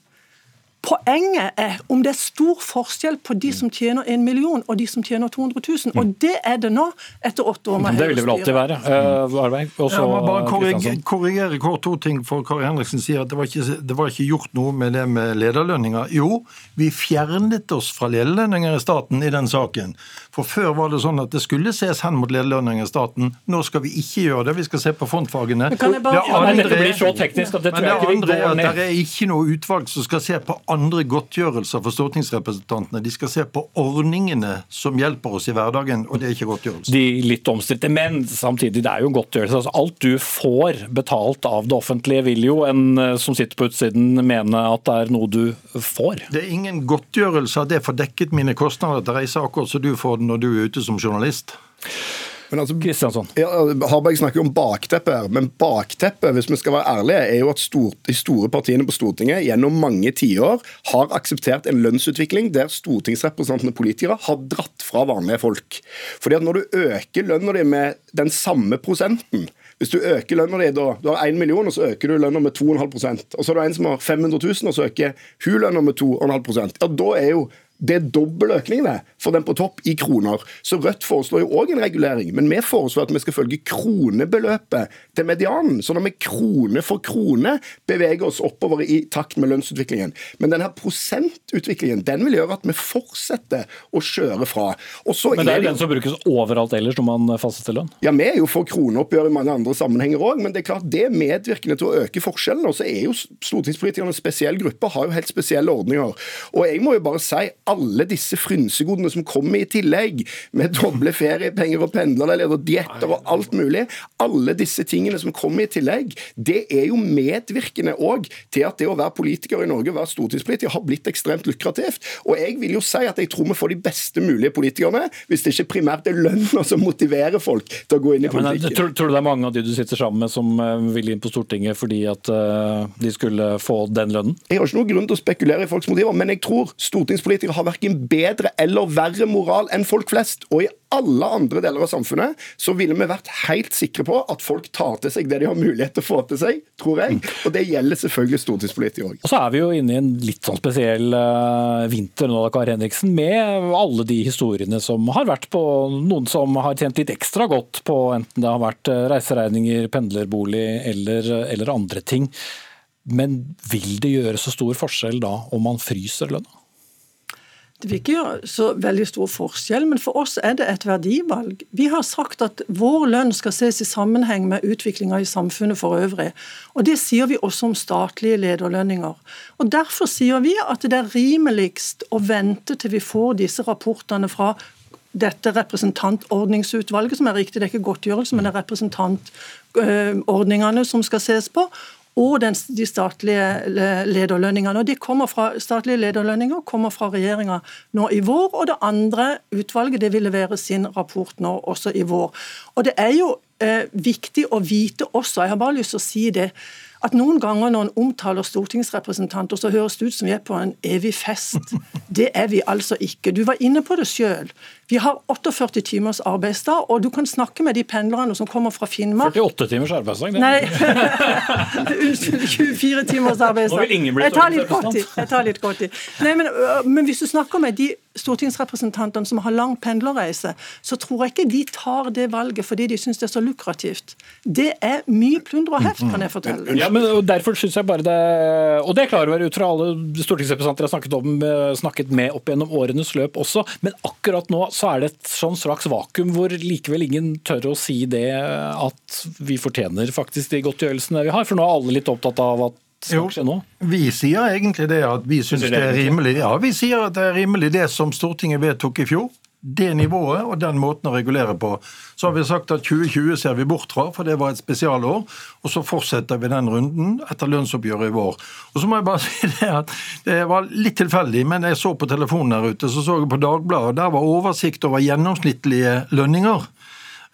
Poenget er om det er stor forskjell på de som tjener en million og de som tjener 200 000. Og det er det nå, etter åtte år med Høyre-styre. Det vil det vel alltid være. Uh, Arveig, også, ja, bare korrigere, korrigere kort to ting, for Kari Henriksen sier at det var, ikke, det var ikke gjort noe med det med lederlønninger. Jo, vi fjernet oss fra lederlønninger i staten i den saken. For Før var det sånn at det skulle ses hen mot lederlønninger i staten. Nå skal vi ikke gjøre det, vi skal se på frontfagene. Bare- Det Ja, dette blir så teknisk at det tror jeg ikke vi andre er går at ned. Det er ikke noe utvalg som skal se på andre godtgjørelser for stortingsrepresentantene. De skal se på ordningene som hjelper oss i hverdagen, og det er ikke godtgjørelse. de litt omstridte. Men samtidig, det er jo godtgjørelse. Altså, alt du får betalt av det offentlige, vil jo en eh, som sitter på utsiden mene at det er noe du får. Det er ingen godtgjørelse av det for dekket mine kostnader til reise, akkurat som du får det når du er ute som journalist. Men altså, Kristiansson. Ja, Harberg snakker jo om bakteppet her, men bakteppet hvis vi skal være ærlige, er jo at stor, de store partiene på Stortinget gjennom mange tiår har akseptert en lønnsutvikling der stortingsrepresentantene politikere har dratt fra vanlige folk. Fordi at Når du øker lønna di med den samme prosenten hvis du øker lønna di, da, du har 1 million, og så øker du lønna med 2,5% og så har du en som har 500 000, og så øker hun lønna med 2,5% ja, da er jo det er dobbel økning det, for den på topp i kroner. Så Rødt foreslår jo òg en regulering, men vi foreslår at vi skal følge kronebeløpet til medianen. Sånn at vi krone for krone beveger oss oppover i takt med lønnsutviklingen. Men denne prosentutviklingen den vil gjøre at vi fortsetter å kjøre fra. Så Men det er jo den som brukes overalt ellers når man fastsetter lønn. ja, Vi er jo for kroneoppgjør i mange andre sammenhenger òg, men det er klart det er medvirkende til å øke forskjellene. Og så er jo stortingspolitikerne en spesiell gruppe, har jo helt spesielle ordninger. Og jeg må jo bare si alle disse frynsegodene som kommer i tillegg, med doble feriepenger og pendlerleiligheter og dietter og alt mulig, alle disse tingene som kommer i tillegg, det er jo medvirkende òg til at det å være politiker i Norge, være stortingspolitiker, har blitt ekstremt lukrativt. Og jeg vil jo si at jeg tror vi får de beste mulige politikerne, hvis det ikke primært er lønna som motiverer folk til å gå inn i politikken. Ja, tror, tror du det er mange av de du sitter sammen med som eh, vil inn på Stortinget fordi at uh, de skulle få den lønnen? Jeg har ikke noen grunn til å spekulere i folks motiver, men jeg tror stortingspolitikere har verken bedre eller verre moral enn folk flest. Og i alle andre deler av samfunnet så ville vi vært helt sikre på at folk tar til seg det de har mulighet til å få til seg, tror jeg. Og det gjelder selvfølgelig stortingspolitikere òg. Og så er vi jo inne i en litt sånn spesiell eh, vinter nå, da, Kari Henriksen, med alle de historiene som har vært på noen som har tjent litt ekstra godt på enten det har vært eh, reiseregninger, pendlerbolig eller, eller andre ting. Men vil det gjøre så stor forskjell da om man fryser lønna? Det vil ikke gjøre så veldig stor forskjell, men for oss er det et verdivalg. Vi har sagt at vår lønn skal ses i sammenheng med utviklinga i samfunnet for øvrig. Og Det sier vi også om statlige lederlønninger. Og Derfor sier vi at det er rimeligst å vente til vi får disse rapportene fra dette representantordningsutvalget, som er riktig, det er ikke godtgjørelse, men det er representantordningene som skal ses på og den, de statlige lederlønningene. Og de kommer fra, Statlige lederlønninger kommer fra regjeringa nå i vår, og det andre utvalget det vil levere sin rapport nå også i vår. Og Det er jo eh, viktig å vite også, jeg har bare lyst til å si det, at noen ganger når en omtaler stortingsrepresentanter, så høres det ut som vi er på en evig fest. Det er vi altså ikke. Du var inne på det sjøl. Vi har 48 timers arbeidsdag, og du kan snakke med de pendlerne som kommer fra Finnmark. 48 timers arbeidsdag? det. Nei, unnskyld, 24 timers arbeidsdag. Jeg tar litt godt i. Jeg tar litt godt i. Nei, men, øh, men hvis du snakker med de stortingsrepresentantene som har lang pendlerreise, så tror jeg ikke de tar det valget fordi de syns det er så lukrativt. Det er mye plunder og heft, kan jeg fortelle. Ja, men Derfor synes jeg bare det Og det er klar over ut fra alle stortingsrepresentanter jeg har snakket, om, eh, snakket med opp gjennom årenes løp også, men akkurat nå så er det et sånn slags vakuum hvor likevel ingen tør å si det at vi fortjener faktisk de godtgjørelsene vi har. For nå er alle litt opptatt av at skal skje nå. Vi sier egentlig det at vi syns det er rimelig. Ja, vi sier at det er rimelig det som Stortinget vedtok i fjor. Det nivået og den måten å regulere på. Så har vi sagt at 2020 ser vi bort fra, for det var et spesialår. Og så fortsetter vi den runden etter lønnsoppgjøret i vår. Og så må jeg bare si det at det var litt tilfeldig, men jeg så på telefonen der ute, så så jeg på Dagbladet, og der var oversikt over gjennomsnittlige lønninger.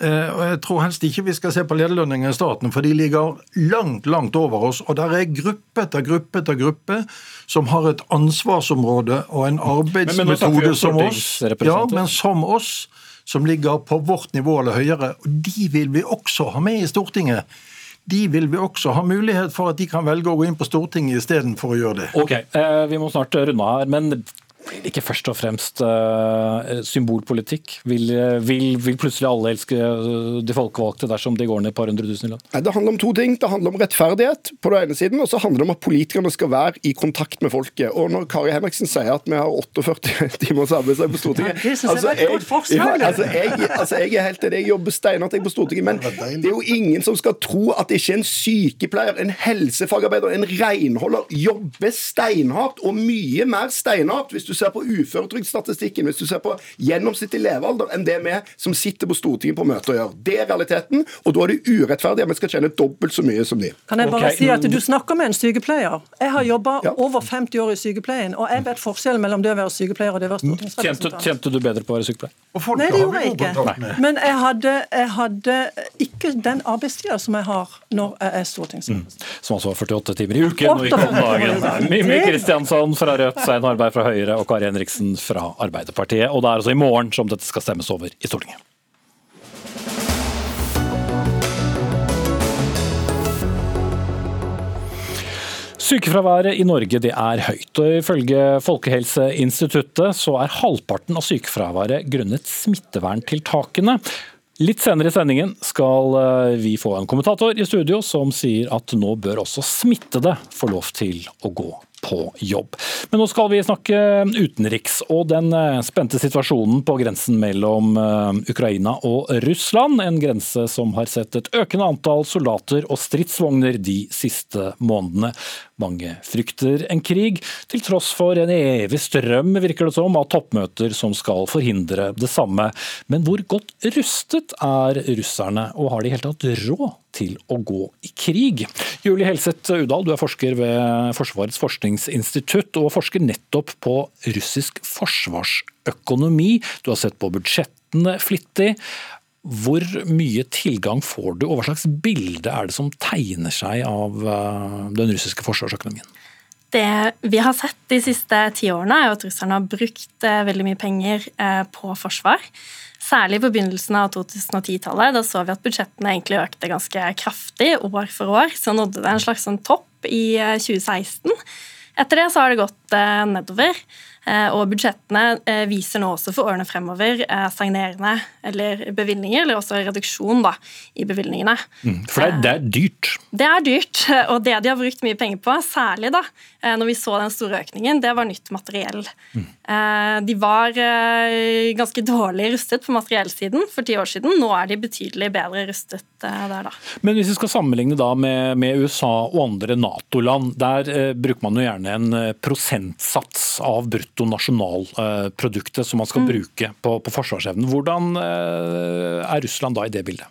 Eh, og Jeg tror helst ikke vi skal se på lederlønninger i staten, for de ligger langt, langt over oss. Og der er gruppe etter gruppe etter gruppe som har et ansvarsområde og en arbeidsmetode som oss. Ja, men som oss, som ligger på vårt nivå eller høyere. Og de vil vi også ha med i Stortinget. De vil vi også ha mulighet for at de kan velge å gå inn på Stortinget istedenfor å gjøre det. Ok, eh, vi må snart runde av her, men blir det ikke først og fremst uh, symbolpolitikk? Vil, vil, vil, plutselig alle elske de folkevalgte dersom de går ned et par hundre tusen i lønn? Det handler om to ting. Det handler om rettferdighet på den ene siden, og så handler det om at politikerne skal være i kontakt med folket. Og når Kari Henriksen sier at vi har 48 timers arbeidsdag på Stortinget ja, Det syns altså, jeg var et godt forslag. Ja, altså, jeg, altså, jeg er helt enig, jeg jobber steinhardt på Stortinget, men det er jo ingen som skal tro at ikke en sykepleier, en helsefagarbeider, en renholder jobber steinhardt, og mye mer steinhardt, hvis du ser på uføretrygdstatistikken, hvis du ser på gjennomsnittlig levealder, enn det vi som sitter på Stortinget på møter gjør. Det er realiteten, og da er det urettferdig at vi skal tjene dobbelt så mye som de. Kan jeg bare okay. si at du snakker med en sykepleier. Jeg har jobba ja. over 50 år i sykepleien, og jeg vet forskjellen mellom det å være sykepleier og det å være stortingsrepresentant. Kjente tjente du bedre på å være sykepleier? Nei, det gjorde jeg ikke. Men jeg hadde, jeg hadde ikke den arbeidstida som jeg har når jeg er stortingsrepresentant. Mm. Som altså var 48 timer i uken og ikke om dagen. Mimmi Kristiansson fra Rødt, Svein Harberg fra Høyre og Kari Henriksen fra Arbeiderpartiet. Og det er altså i morgen som dette skal stemmes over i Stortinget. Sykefraværet i Norge er høyt, og ifølge Folkehelseinstituttet så er halvparten av sykefraværet grunnet smitteverntiltakene. Litt senere i sendingen skal eh, vi få en kommentator i studio som sier at nå bør også smittede få lov til å gå på jobb. Men nå skal vi snakke utenriks og den eh, spente situasjonen på grensen mellom eh, Ukraina og Russland. En grense som har sett et økende antall soldater og stridsvogner de siste månedene. Mange frykter en krig, til tross for en evig strøm virker det som, av toppmøter som skal forhindre det samme. Men hvor godt rustet er russerne, og har de helt tatt råd til å gå i krig? Julie Helseth Udal, du er forsker ved Forsvarets forskningsinstitutt, og forsker nettopp på russisk forsvarsøkonomi. Du har sett på budsjettene flittig. Hvor mye tilgang får du, og hva slags bilde er det som tegner seg av eh, den russiske forsvarsøkonomien? Det vi har sett de siste ti årene, er at russerne har brukt eh, veldig mye penger eh, på forsvar. Særlig på begynnelsen av 2010-tallet. Da så vi at budsjettene egentlig økte ganske kraftig år for år. Så nådde det en slags sånn topp i 2016. Etter det så har det gått nedover. Eh, og budsjettene eh, viser nå også for årene fremover eh, stagnerende eller bevilgninger, eller også reduksjon da, i bevilgningene. Mm, for det er, det er, dyrt? Det er dyrt, og det de har brukt mye penger på, særlig da, når vi så den store økningen, det var nytt materiell. Mm. De var ganske dårlig rustet på materiellsiden for ti år siden. Nå er de betydelig bedre rustet der, da. Men hvis vi skal sammenligne da med, med USA og andre Nato-land, der bruker man jo gjerne en prosentsats av brutto bruttonasjonalproduktet som man skal mm. bruke på, på forsvarsevnen. Hvordan eh, er Russland da i det bildet?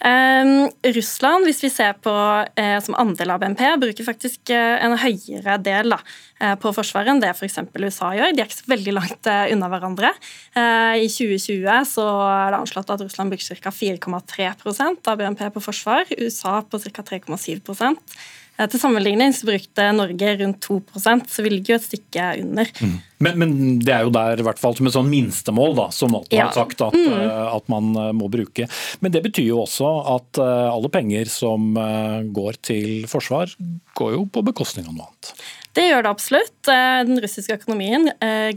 Um, Russland, hvis vi ser på eh, som andel av BNP, bruker faktisk eh, en høyere del da, eh, på Forsvaret enn det f.eks. USA gjør. De er ikke så veldig langt eh, unna hverandre. I 2020 så er det anslått at Russland bruker ca. 4,3% av BNP på forsvar, USA på ca. 3,7 til sammenligning så brukte Norge rundt 2% så vi ligger jo et stykke under. Mm. Men, men, det er jo der i hvert fall som et sånn minstemål da, som Nato ja. har sagt at, mm. Eh, at, man eh, må bruke. Men det betyr jo også at eh, alle penger som går til forsvar, går jo på bekostning av noe annet. Det gjør det absolutt. Den russiske økonomien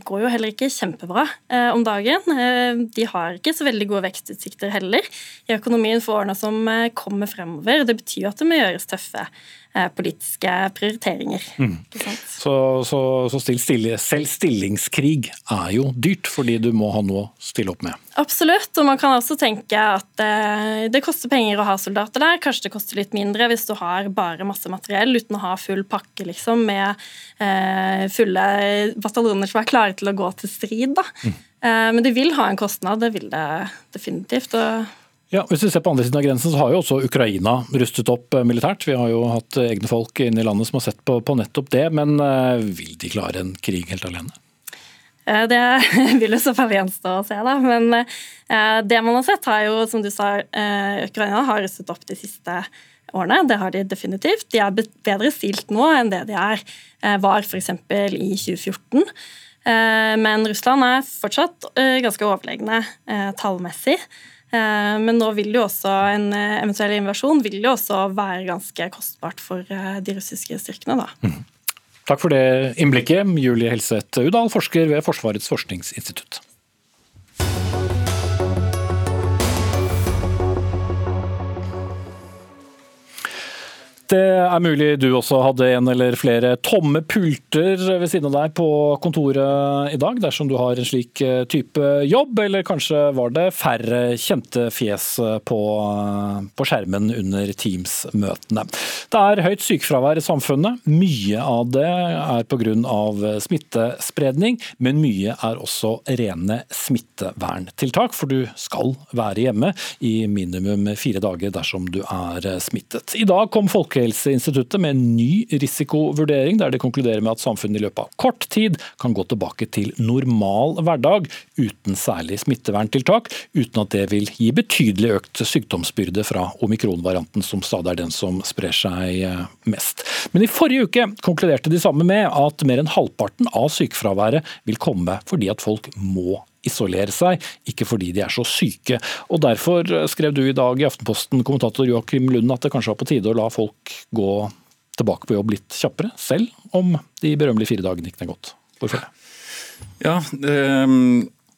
går jo heller ikke kjempebra om dagen. De har ikke så veldig gode vekstutsikter heller i økonomien for årene som kommer fremover. Det betyr jo at det må gjøres tøffe Eh, politiske prioriteringer. Mm. Så, så, så still, stille, selv stillingskrig er jo dyrt, fordi du må ha noe å stille opp med? Absolutt, og man kan også tenke at eh, det koster penger å ha soldater der. Kanskje det koster litt mindre hvis du har bare masse materiell uten å ha full pakke liksom, med eh, fulle bataljoner som er klare til å gå til strid. Mm. Eh, men det vil ha en kostnad, det vil det definitivt. og ja, hvis vi ser på andre siden av grensen, så har jo også Ukraina rustet opp eh, militært. Vi har jo hatt egne folk inne i landet som har sett på, på nettopp det. Men uh, vil de klare en krig helt alene? Eh, det vil jo så fall gjenstå å se, da. Men det man har sett, har jo, som du sa, Ukraina har rustet opp de siste årene. Det har de definitivt. De er bedre stilt nå enn det de er, var f.eks. i 2014. Men Russland er fortsatt ganske overlegne tallmessig. Eh, men nå vil jo også en eh, eventuell invasjon vil jo også være ganske kostbart for eh, de russiske styrkene. da. Mm. Takk for det innblikket, Julie Helseth Udal, forsker ved Forsvarets forskningsinstitutt. Det er mulig du også hadde en eller flere tomme pulter ved siden av deg på kontoret i dag, dersom du har en slik eh, type jobb, eller kanskje var det færre kjente fjes på, på skjermen under Teams-møtene. Det er høyt sykefravær i samfunnet. Mye av det er pga. smittespredning, men mye er også rene smitteverntiltak, for du skal være hjemme i minimum fire dager dersom du er smittet. I dag kom Folkehelseinstituttet Folkehelseinstituttet med en ny risikovurdering, der de konkluderer med at samfunnet i løpet av kort tid kan gå tilbake til normal hverdag uten særlig smitteverntiltak, uten at det vil gi betydelig økt sykdomsbyrde fra omikronvarianten, som stadig er den som sprer seg eh, mest. Men i forrige uke konkluderte de samme med at mer enn halvparten av sykefraværet vil komme fordi at folk må isolere seg, ikke fordi de er så syke. Og Derfor skrev du i dag i Aftenposten, kommentator Joakim Lund, at det kanskje var på tide å la folk gå tilbake på jobb litt kjappere, selv om de berømmelige fire dagene ikke ned gått. Hvorfor det? Ja, det,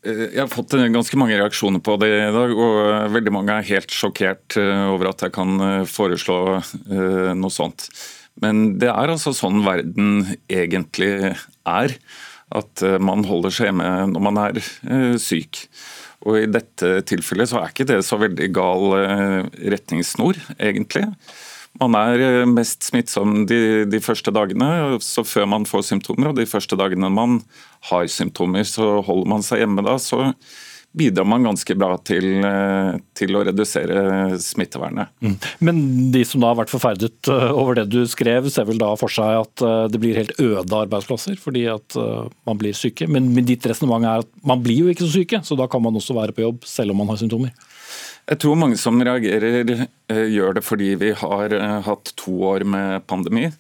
eh, jeg har fått ganske mange reaksjoner på det i dag, og veldig mange er helt sjokkert eh, over at jeg kan eh, foreslå noe sånt. Men det er altså sånn verden egentlig er at eh, man holder seg hjemme når man er eh, syk. Og I dette tilfellet så er ikke det så veldig gal eh, retningssnor, egentlig. Man er mest smittsom de, de, første dagene, så før man får symptomer. Og de første dagene man har symptomer, så holder man seg hjemme da. Så bidrar man ganske bra til, eh, til å redusere smittevernet. Mm. Men de som da har vært forferdet eh, over det du skrev, ser vel da for seg at eh, det blir helt øde arbeidsplasser fordi at man blir syke. Men ditt resonnement er at man blir jo ikke så syke, så da kan man også være på jobb selv om man har symptomer? Jeg tror mange som reagerer gjør det fordi vi har hatt to år med pandemi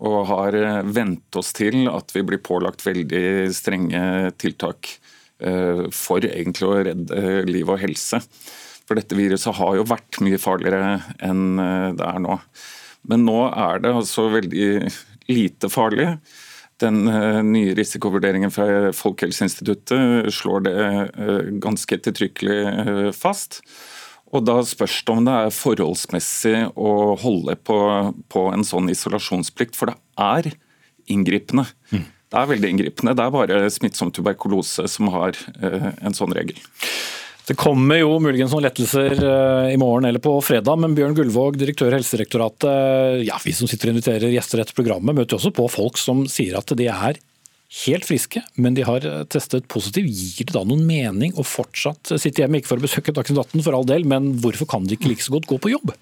og har vent oss til at vi blir pålagt veldig strenge tiltak. Eh, for egentlig å redde liv og helse. For dette viruset har jo vært mye farligere enn eh, det er nå. Men nå er det altså veldig lite farlig. Den eh, nye risikovurderingen fra Folkehelseinstituttet slår det ganske ettertrykkelig fast. Og Da spørs det om det er forholdsmessig å holde på, på en sånn isolasjonsplikt, for det er inngripende. Mm. Det er veldig inngripende. Det er bare smittsom tuberkulose som har eh, en sånn regel. Det kommer jo muligens noen lettelser eh, i morgen eller på fredag, men Bjørn Gullvåg, direktør i Helsedirektoratet, ja, vi som sitter og inviterer gjester etter programmet, møter også på folk som sier at de er helt friske, men de har testet positiv. Gir det da noen mening å fortsatt sitte hjemme, ikke for å besøke Dagsnytt 18 for all del, men hvorfor kan de ikke like så godt gå på jobb?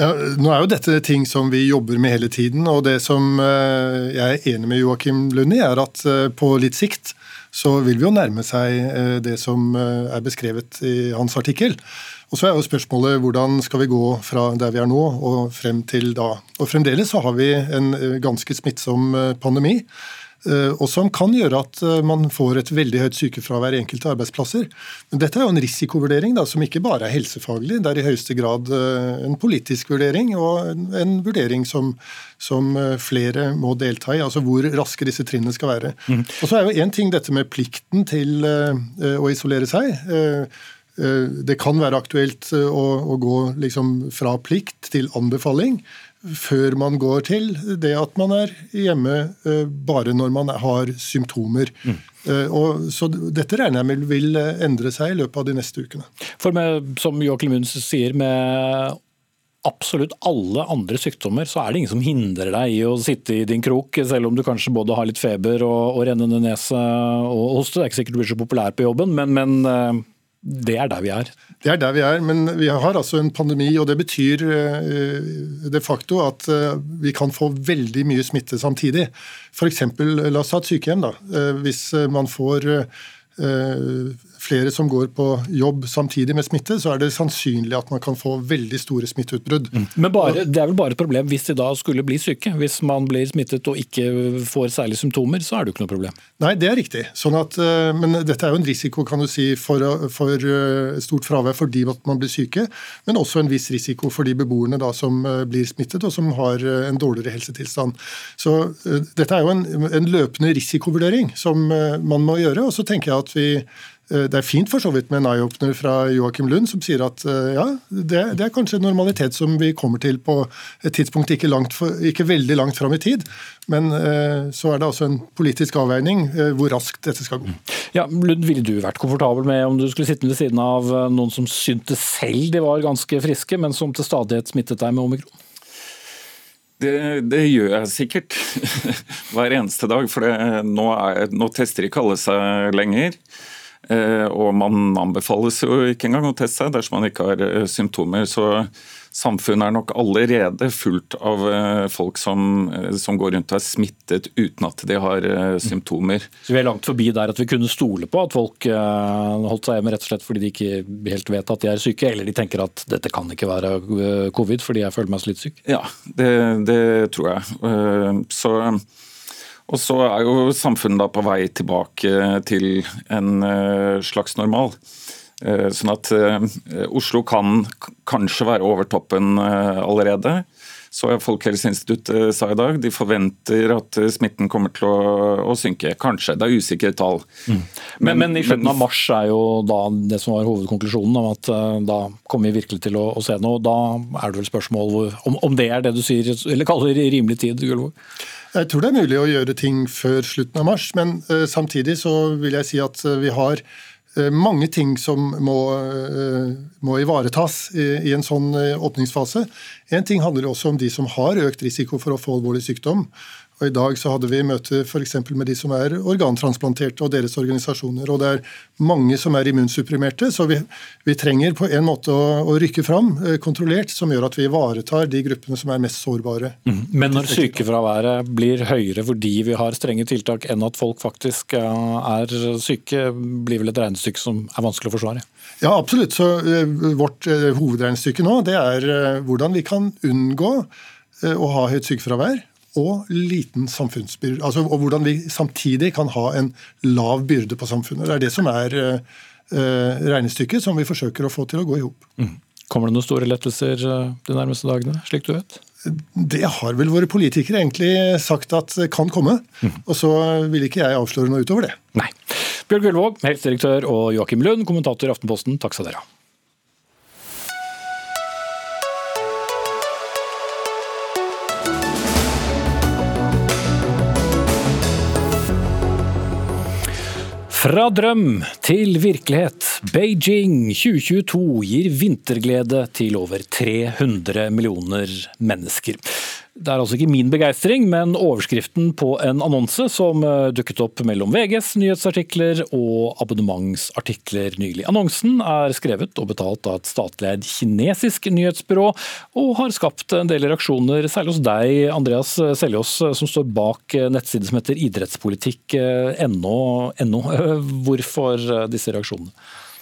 Ja, nå er jo dette ting som vi jobber med hele tiden. og Det som eh, jeg er enig med Joakim Lund i, er at eh, på litt sikt så vil vi jo nærme seg eh, det som er beskrevet i hans artikkel. Og så er jo spørsmålet hvordan skal vi gå fra der vi er nå og frem til da. Og Fremdeles så har vi en ganske smittsom pandemi. Eh, og som kan gjøre at eh, man får et veldig høyt sykefravær i enkelte arbeidsplasser. Men dette er jo en risikovurdering da, som ikke bare er helsefaglig, det er i høyeste grad eh, en politisk vurdering og en vurdering som, som flere må delta i, altså hvor raske disse trinnene skal være. Mm. Og så er jo én ting dette med plikten til å isolere seg. Det kan være aktuelt å, å gå liksom fra plikt til anbefaling før man går til det at man er hjemme eh, bare når man har symptomer. Mm. Eh, og, så dette regner jeg med vil endre seg i løpet av de neste ukene. For med, som Joakim Lund sier, med absolutt alle andre sykdommer, så er det ingen som hindrer deg i å sitte i din krok, selv om du kanskje både har litt feber og, og rennende nese og hoste. Det er ikke sikkert du blir så populær på jobben, men, men eh, det er der vi er. Det er der vi er, men vi har altså en pandemi, og det betyr eh, de facto at eh, vi kan få veldig mye smitte samtidig. F.eks. la oss ta et sykehjem. da. Eh, hvis man får flere som går på jobb samtidig med smitte, så er det sannsynlig at man kan få veldig store smitteutbrudd. Mm. Men bare, Det er vel bare et problem hvis de da skulle bli syke? Hvis man blir smittet og ikke får særlige symptomer, så er det jo ikke noe problem? Nei, det er riktig. Sånn at, eh, men dette er jo en risiko kan du si, for, for eh, stort fravær fordi man blir syke, men også en viss risiko for de beboerne da, som eh, blir smittet og som har en dårligere helsetilstand. Så Dette er jo en, en løpende risikovurdering som man må gjøre. og så tenker jeg at vi det er fint for så vidt med en eye-opener fra Joakim Lund, som sier at eh, ja, det, det, er kanskje en normalitet som vi kommer til på et tidspunkt ikke, for, ikke veldig langt fram i tid. Men eh, så er det også en politisk avveining hvor raskt dette skal gå. Ja, Lund, Ville du vært komfortabel med om du skulle sitte ved siden av noen som syntes selv de var ganske friske, men som til stadighet smittet deg med omikron? Det, det, gjør jeg sikkert hver eneste dag, for det, nå, er, nå tester ikke alle seg lenger. Eh, og man anbefales jo ikke engang å teste seg dersom man ikke har eh, symptomer. Så samfunnet er nok allerede fullt av eh, folk som, som går rundt og er smittet uten at de har symptomer. Så Vi er langt forbi der at vi kunne stole på at folk holdt seg hjemme rett og slett fordi de ikke helt vet at de er syke, eller de tenker at dette kan ikke være covid fordi jeg føler meg så litt syk? Ja, det, det tror jeg. Så og så er jo samfunnet da på vei tilbake til en eh, slags normal. Eh, sånn at eh, Oslo kan kanskje være over toppen allerede. Så Folkehelseinstituttet sa i dag de forventer at smitten kommer til å, å synke. Kanskje, det er usikre tall. Mm. Men, men, i slutten av mars er jo da det som var hovedkonklusjonen, om at da kommer vi virkelig til å, å se noe. Da er det vel spørsmål om, om, det er det du sier, eller kaller rimelig tid? Gullvåg? Jeg tror det er mulig å gjøre ting før slutten av mars, men uh, samtidig så vil jeg si at uh, vi har uh, mange ting som må, må ivaretas i, i, en sånn åpningsfase. En ting handler også om de som har økt risiko for å få alvorlig sykdom. Og I dag så hadde vi møte f.eks. med de som er organtransplanterte og deres organisasjoner. og Det er mange som er immunsupprimerte, så vi, vi trenger på en måte å, å, rykke fram eh, kontrollert, som gjør at vi ivaretar de gruppene som er mest sårbare. Mm. Men når sykefraværet blir høyere fordi vi har strenge tiltak enn at folk faktisk eh, er syke, blir vel et regnestykke som er vanskelig å forsvare? Ja, absolutt. Så uh, Vårt hovedregnestykke nå det er hvordan vi kan unngå å ha høyt sykefravær og liten samfunnsbyrde. Altså, og hvordan vi samtidig kan ha en lav byrde på samfunnet. Det er det som er uh, regnestykket som vi forsøker å få til å gå i hop. Mm. Kommer det noen store lettelser eh, de nærmeste dagene, slik du vet? Det har vel våre politikere egentlig sagt at kan komme. Mm. Og så vil ikke jeg avsløre noe utover det. Nei. Bjørg Gullvåg, helsedirektør, og Joakim Lund, kommentator i Aftenposten, takk skal dere ha. Fra drøm til virkelighet. Beijing 2022 gir vinterglede til over 300 millioner mennesker. Det er altså ikke min begeistring, men overskriften på en annonse som eh, dukket opp mellom VGs nyhetsartikler og abonnementsartikler nylig. Annonsen er skrevet og betalt av et statlig kinesisk nyhetsbyrå, og har skapt en del reaksjoner, særlig hos deg, Andreas Seljås, som står bak nettsiden som heter idrettspolitikk.no. Hvorfor disse reaksjonene?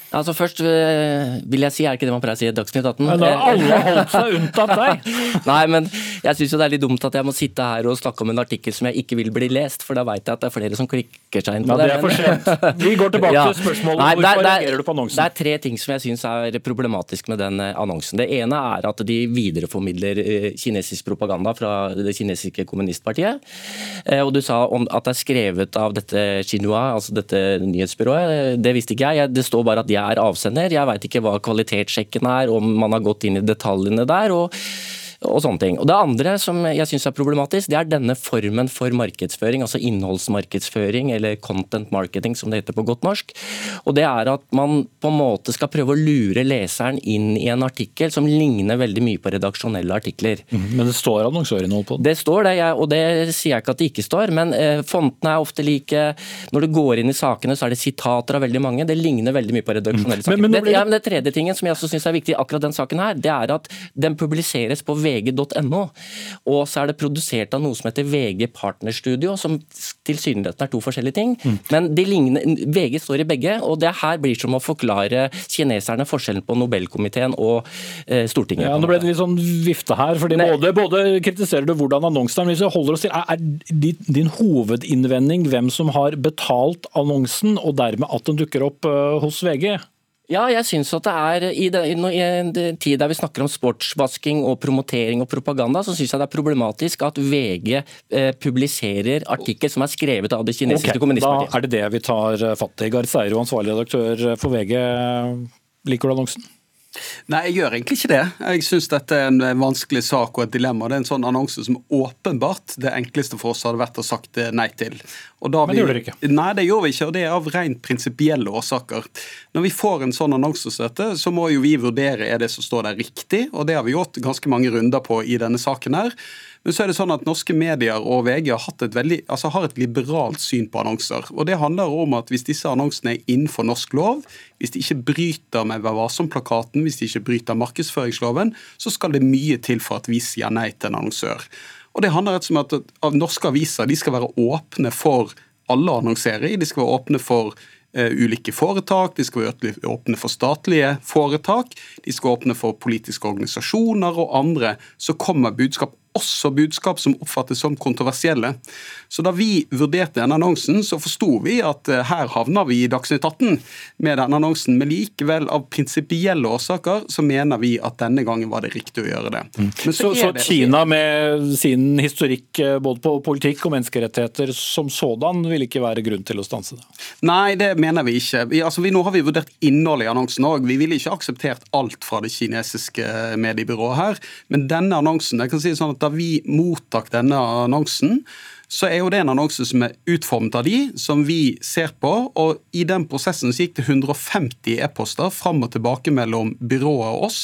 Altså Først eh, vil jeg si, er det ikke det man pleier å si i Dagsnytt 18? Men da har alle holdt seg unntatt deg! Nei, men jeg syns det er litt dumt at jeg må sitte her og snakke om en artikkel som jeg ikke vil bli lest, for da veit jeg at det er flere som klikker seg inn på det. Ja, det er for sent. Vi går tilbake ja. til spørsmålet. Nei, Hvorfor der, reagerer du på annonsen? Det er tre ting som jeg syns er problematisk med den eh, annonsen. Det ene er at de videreformidler eh, kinesisk propaganda fra det kinesiske kommunistpartiet. Og du sa at det er skrevet av dette Xinhua, altså dette nyhetsbyrået. Det visste ikke jeg. Det står bare at de er avsender. Jeg veit ikke hva kvalitetssjekken er, om man har gått inn i detaljene der. og og sånne ting. Og Det andre som jeg syns er problematisk, det er denne formen for markedsføring, altså innholdsmarkedsføring, eller content marketing som det heter på godt norsk. Og Det er at man på en måte skal prøve å lure leseren inn i en artikkel som ligner veldig mye på redaksjonelle artikler. Mm, men det står annonsørinnhold på den? Det står det, og det sier jeg ikke at det ikke står. Men eh, fontene er ofte like. Når du går inn i sakene, så er det sitater av veldig mange. Det ligner veldig mye på redaksjonelle mm. saker. Men, men det, ja, men det tredje tingen som jeg også syns er viktig i akkurat den saken her, det er at den publiseres på vg.no. Og så er det produsert av noe som heter VG Partnerstudio, som tilsynelatende er to forskjellige ting. Mm. Men ligner, VG står i begge, og det her blir som å forklare kineserne forskjellen på Nobelkomiteen og eh, Stortinget. Ja, Nå ble det litt sånn vifte her. fordi både, både, kritiserer du hvordan annonsen er, men hvis vi holder oss til, er, er din hovedinnvending hvem som har betalt annonsen, og dermed at den dukker opp uh, hos VG? Ja, jeg syns at det er i, en tid der vi snakker om sportsvasking og promotering og propaganda, så syns jeg det er problematisk at VG eh, publiserer artikkel som er skrevet av det kinesiske okay, kommunistpartiet. Da er det det vi tar fatt i. Gard Seiro, ansvarlig redaktør for VG. Liker du annonsen? Nei, jeg gjør egentlig ikke det. Jeg syns dette er en vanskelig sak og et dilemma. Det er en sånn annonse som åpenbart det enkleste for oss hadde vært å sagt nei til. Men det vi, gjorde dere ikke? Nei, det gjorde vi ikke, og det er av rent prinsipielle årsaker. Når vi får en sånn annonse som dette, så må jo vi vurdere er det som står der riktig, og det har vi gjort ganske mange runder på i denne saken her. Men så er det sånn at norske medier og VG har, et, veldig, altså har et liberalt syn på annonser. Og Det handler om at hvis disse annonsene er innenfor norsk lov, hvis de ikke bryter med Vær varsom-plakaten, hvis de ikke bryter markedsføringsloven, så skal det mye til for at vi sier nei til en annonsør. Og Det handler rett og slett om at norske aviser de skal være åpne for alle annonsere. De skal være åpne for uh, ulike foretak, de skal være åpne for statlige foretak, de skal være åpne for politiske organisasjoner og andre Så kommer budskap også budskap som oppfattes som kontroversielle. Så Da vi vurderte denne annonsen, så forsto vi at eh, her havna vi i Dagsnytt 18 med denne annonsen. Men likevel, av prinsipielle årsaker, så mener vi at denne gangen var det riktig å gjøre det. Mm. så, så, så det, Kina med sin historikk eh, både på politikk og menneskerettigheter som sådan vil ikke være grunn til å stanse det? Nei, det mener vi ikke. Vi, altså, vi, nå har vi vurdert innholdet i annonsen òg. Vi ville ikke akseptert alt fra det kinesiske mediebyrået her. Men denne annonsen jeg kan si sånn at da vi mottok denne annonsen, så er jo det en annonse som er utformet av de, som vi ser på. Og i den prosessen så gikk det 150 e-poster fram og tilbake mellom byrået og oss,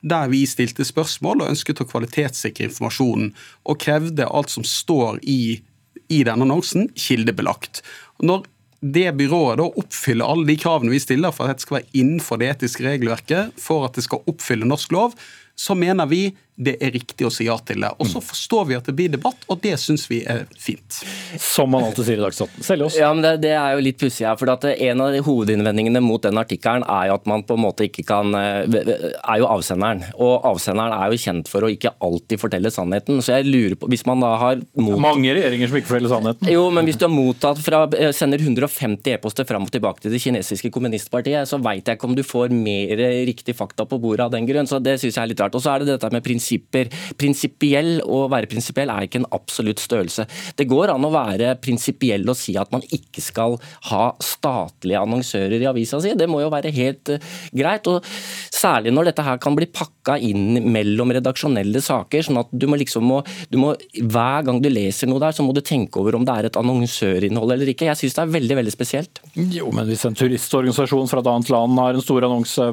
der vi stilte spørsmål og ønsket å kvalitetssikre informasjonen, og krevde alt som står i, i denne annonsen, kildebelagt. Når det byrået da oppfyller alle de kravene vi stiller for at dette skal være innenfor det etiske regelverket, for at det skal oppfylle norsk lov, så mener vi det er riktig å si ja til det. Og Så forstår vi at det blir debatt, og det syns vi er fint. Som man alltid sier i Dagsnytt. oss. Ja, men det, det, er jo litt pussig her. for En av hovedinnvendingene mot den artikkelen er jo at man på en måte ikke kan eh, Er jo avsenderen. Og avsenderen er jo kjent for å ikke alltid fortelle sannheten. Så jeg lurer på, hvis man da har mot... Mange regjeringer som ikke forteller sannheten. Jo, men hvis du har mottatt fra, eh, sender 150 e-poster fram og tilbake til det kinesiske kommunistpartiet, så veit jeg ikke om du får mer riktig fakta på bordet av den grunn. Så det syns jeg er litt rart. Og så er det dette med prinsipper. Prinsipiell Å være prinsipiell er ikke en absolutt størrelse. Det går an å være prinsipiell og si at man ikke skal ha statlige annonsører i avisa si. Det må jo være helt uh, greit. og Særlig når dette her kan bli pakka inn mellom redaksjonelle saker. sånn at du må liksom må, du må, Hver gang du leser noe der, så må du tenke over om det er et annonsørinnhold eller ikke. Jeg syns det er veldig veldig spesielt. Jo, men hvis en turistorganisasjon fra et annet land har en stor annonse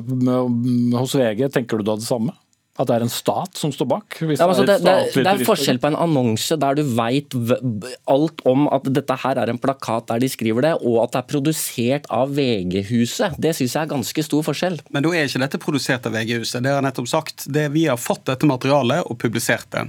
hos VG, tenker du da det samme? At det er en stat som står bak? Ja, altså det, det, det, er forskjell på en annonse der du veit alt om at dette her er en plakat der de skriver det, og at det er produsert av VG-huset. Det syns jeg er ganske stor forskjell. Men da er ikke dette produsert av VG-huset. Det har jeg nettopp sagt. Det, vi har fått dette materialet og publisert det.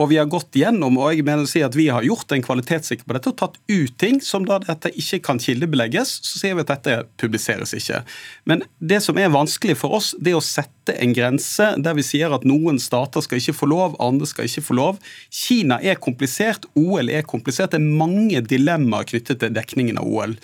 Og vi har gått gjennom, og jeg mener å si at vi har gjort en kvalitetssikring på dette og tatt ut ting som da dette ikke kan kildebelegges. Så sier vi at dette publiseres ikke. Men det som er vanskelig for oss, det er å sette en grense der vi sier at noen stater skal ikke få lov, andre skal ikke få lov. Kina er komplisert, OL er komplisert. Det er mange dilemmaer knyttet til dekningen av OL.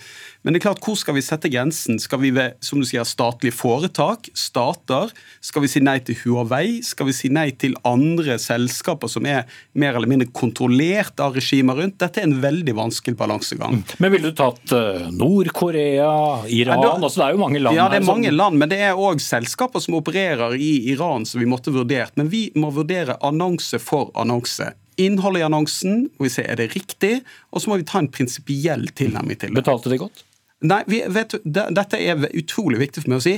Men det er klart, hvor skal vi sette grensen? Skal vi ved som du sier, statlige foretak, stater? Skal vi si nei til Huawei? Skal vi si nei til andre selskaper som er mer eller mindre kontrollert av regimer rundt? Dette er en veldig vanskelig balansegang. Mm. Men ville du tatt uh, Nord-Korea, Iran? Ja, da, altså, det er jo mange land Ja, det er mange land, men det er òg selskaper som opererer i Iran som vi måtte vurdert. Men vi må vurdere annonse for annonse innholdet i annonsen, må vi se er det riktig, og så må vi ta en prinsipiell tilnærming til det. Betalte de godt? Nei, vi, vet, det, Dette er utrolig viktig for meg å si.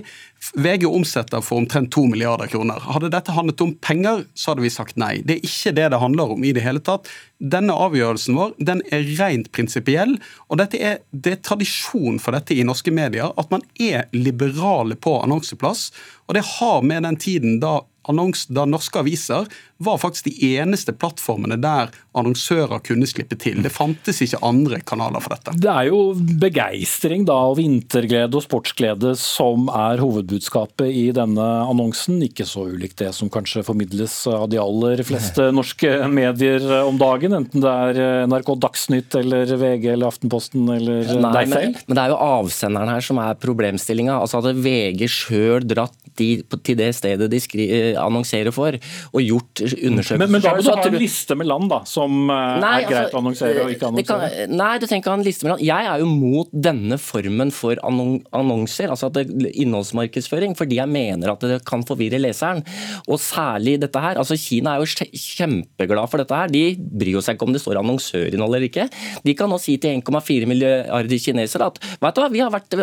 VG omsetter for omtrent 2 milliarder kroner. Hadde dette handlet om penger, så hadde vi sagt nei. Det er ikke det det handler om i det hele tatt. Denne avgjørelsen vår den er rent prinsipiell, og er, det er tradisjon for dette i norske medier. At man er liberale på annonseplass. Og det har med den tiden da annons, da norske aviser var faktisk de eneste plattformene der annonsører kunne slippe til. Det fantes ikke andre kanaler for dette. Det er jo begeistring da, og vinterglede og sportsglede som er hovedbudskapet i denne annonsen. Ikke så ulikt det som kanskje formidles av de aller fleste norske medier om dagen. Enten det er NRK Dagsnytt eller VG eller Aftenposten eller Nei, deg selv. Men, men det er jo avsenderen her som er problemstillinga. Altså hadde VG sjøl dratt de, til det stedet de skri, annonserer for, og gjort undersøkelser Men, men da må du ha en liste med land da, som eh, Nei, er greit altså, å annonsere og ikke annonsere? kan- nei, du trenger ikke ha en liste med land. Jeg er jo mot denne formen for annonser, altså at det, innholdsmarkedsføring, fordi jeg mener at det kan forvirre leseren. Og særlig dette her. altså Kina er jo kjempeglad for dette her. De bryr seg ikke om det står annonsørinnhold eller ikke. De kan nå si til 1,4 milliarder kinesere at vet du hva, vi har vært,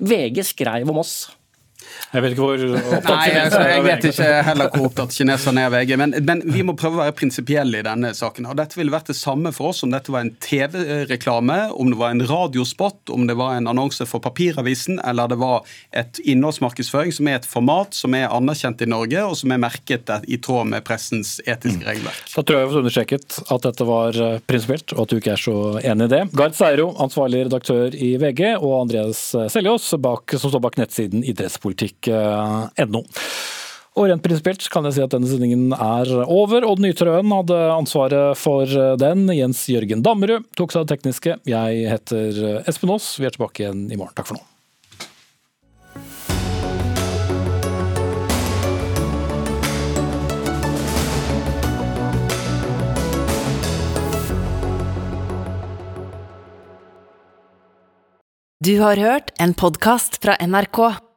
VG skrev om oss. Jeg vet ikke hvor opptatt Nei, altså, er jeg vet ikke heller hvor opptatt kineserne er av VG. Men, men vi må prøve å være prinsipielle i denne saken. Og Dette ville vært det samme for oss om dette var en TV-reklame, om det var en radiospot, om det var en annonse for papiravisen, eller det var et innholdsmarkedsføring som er et format som er anerkjent i Norge, og som er merket i tråd med pressens etiske regelverk. Da tror jeg vi har fått understreket at dette var eh, prinsipielt, og at du ikke er så enig i det. Gard Seiro, ansvarlig redaktør i VG, og Andreas Seljås, bak, som står bak nettsiden idrettspolitikk.no. Og rent prinsipielt kan jeg si at denne sendingen er over. Odd Nytrøen hadde ansvaret for den. Jens Jørgen Dammerud tok seg av det tekniske. Jeg heter Espen Aas. Vi er tilbake igjen i morgen. Takk for nå. Du har hørt en podkast fra NRK.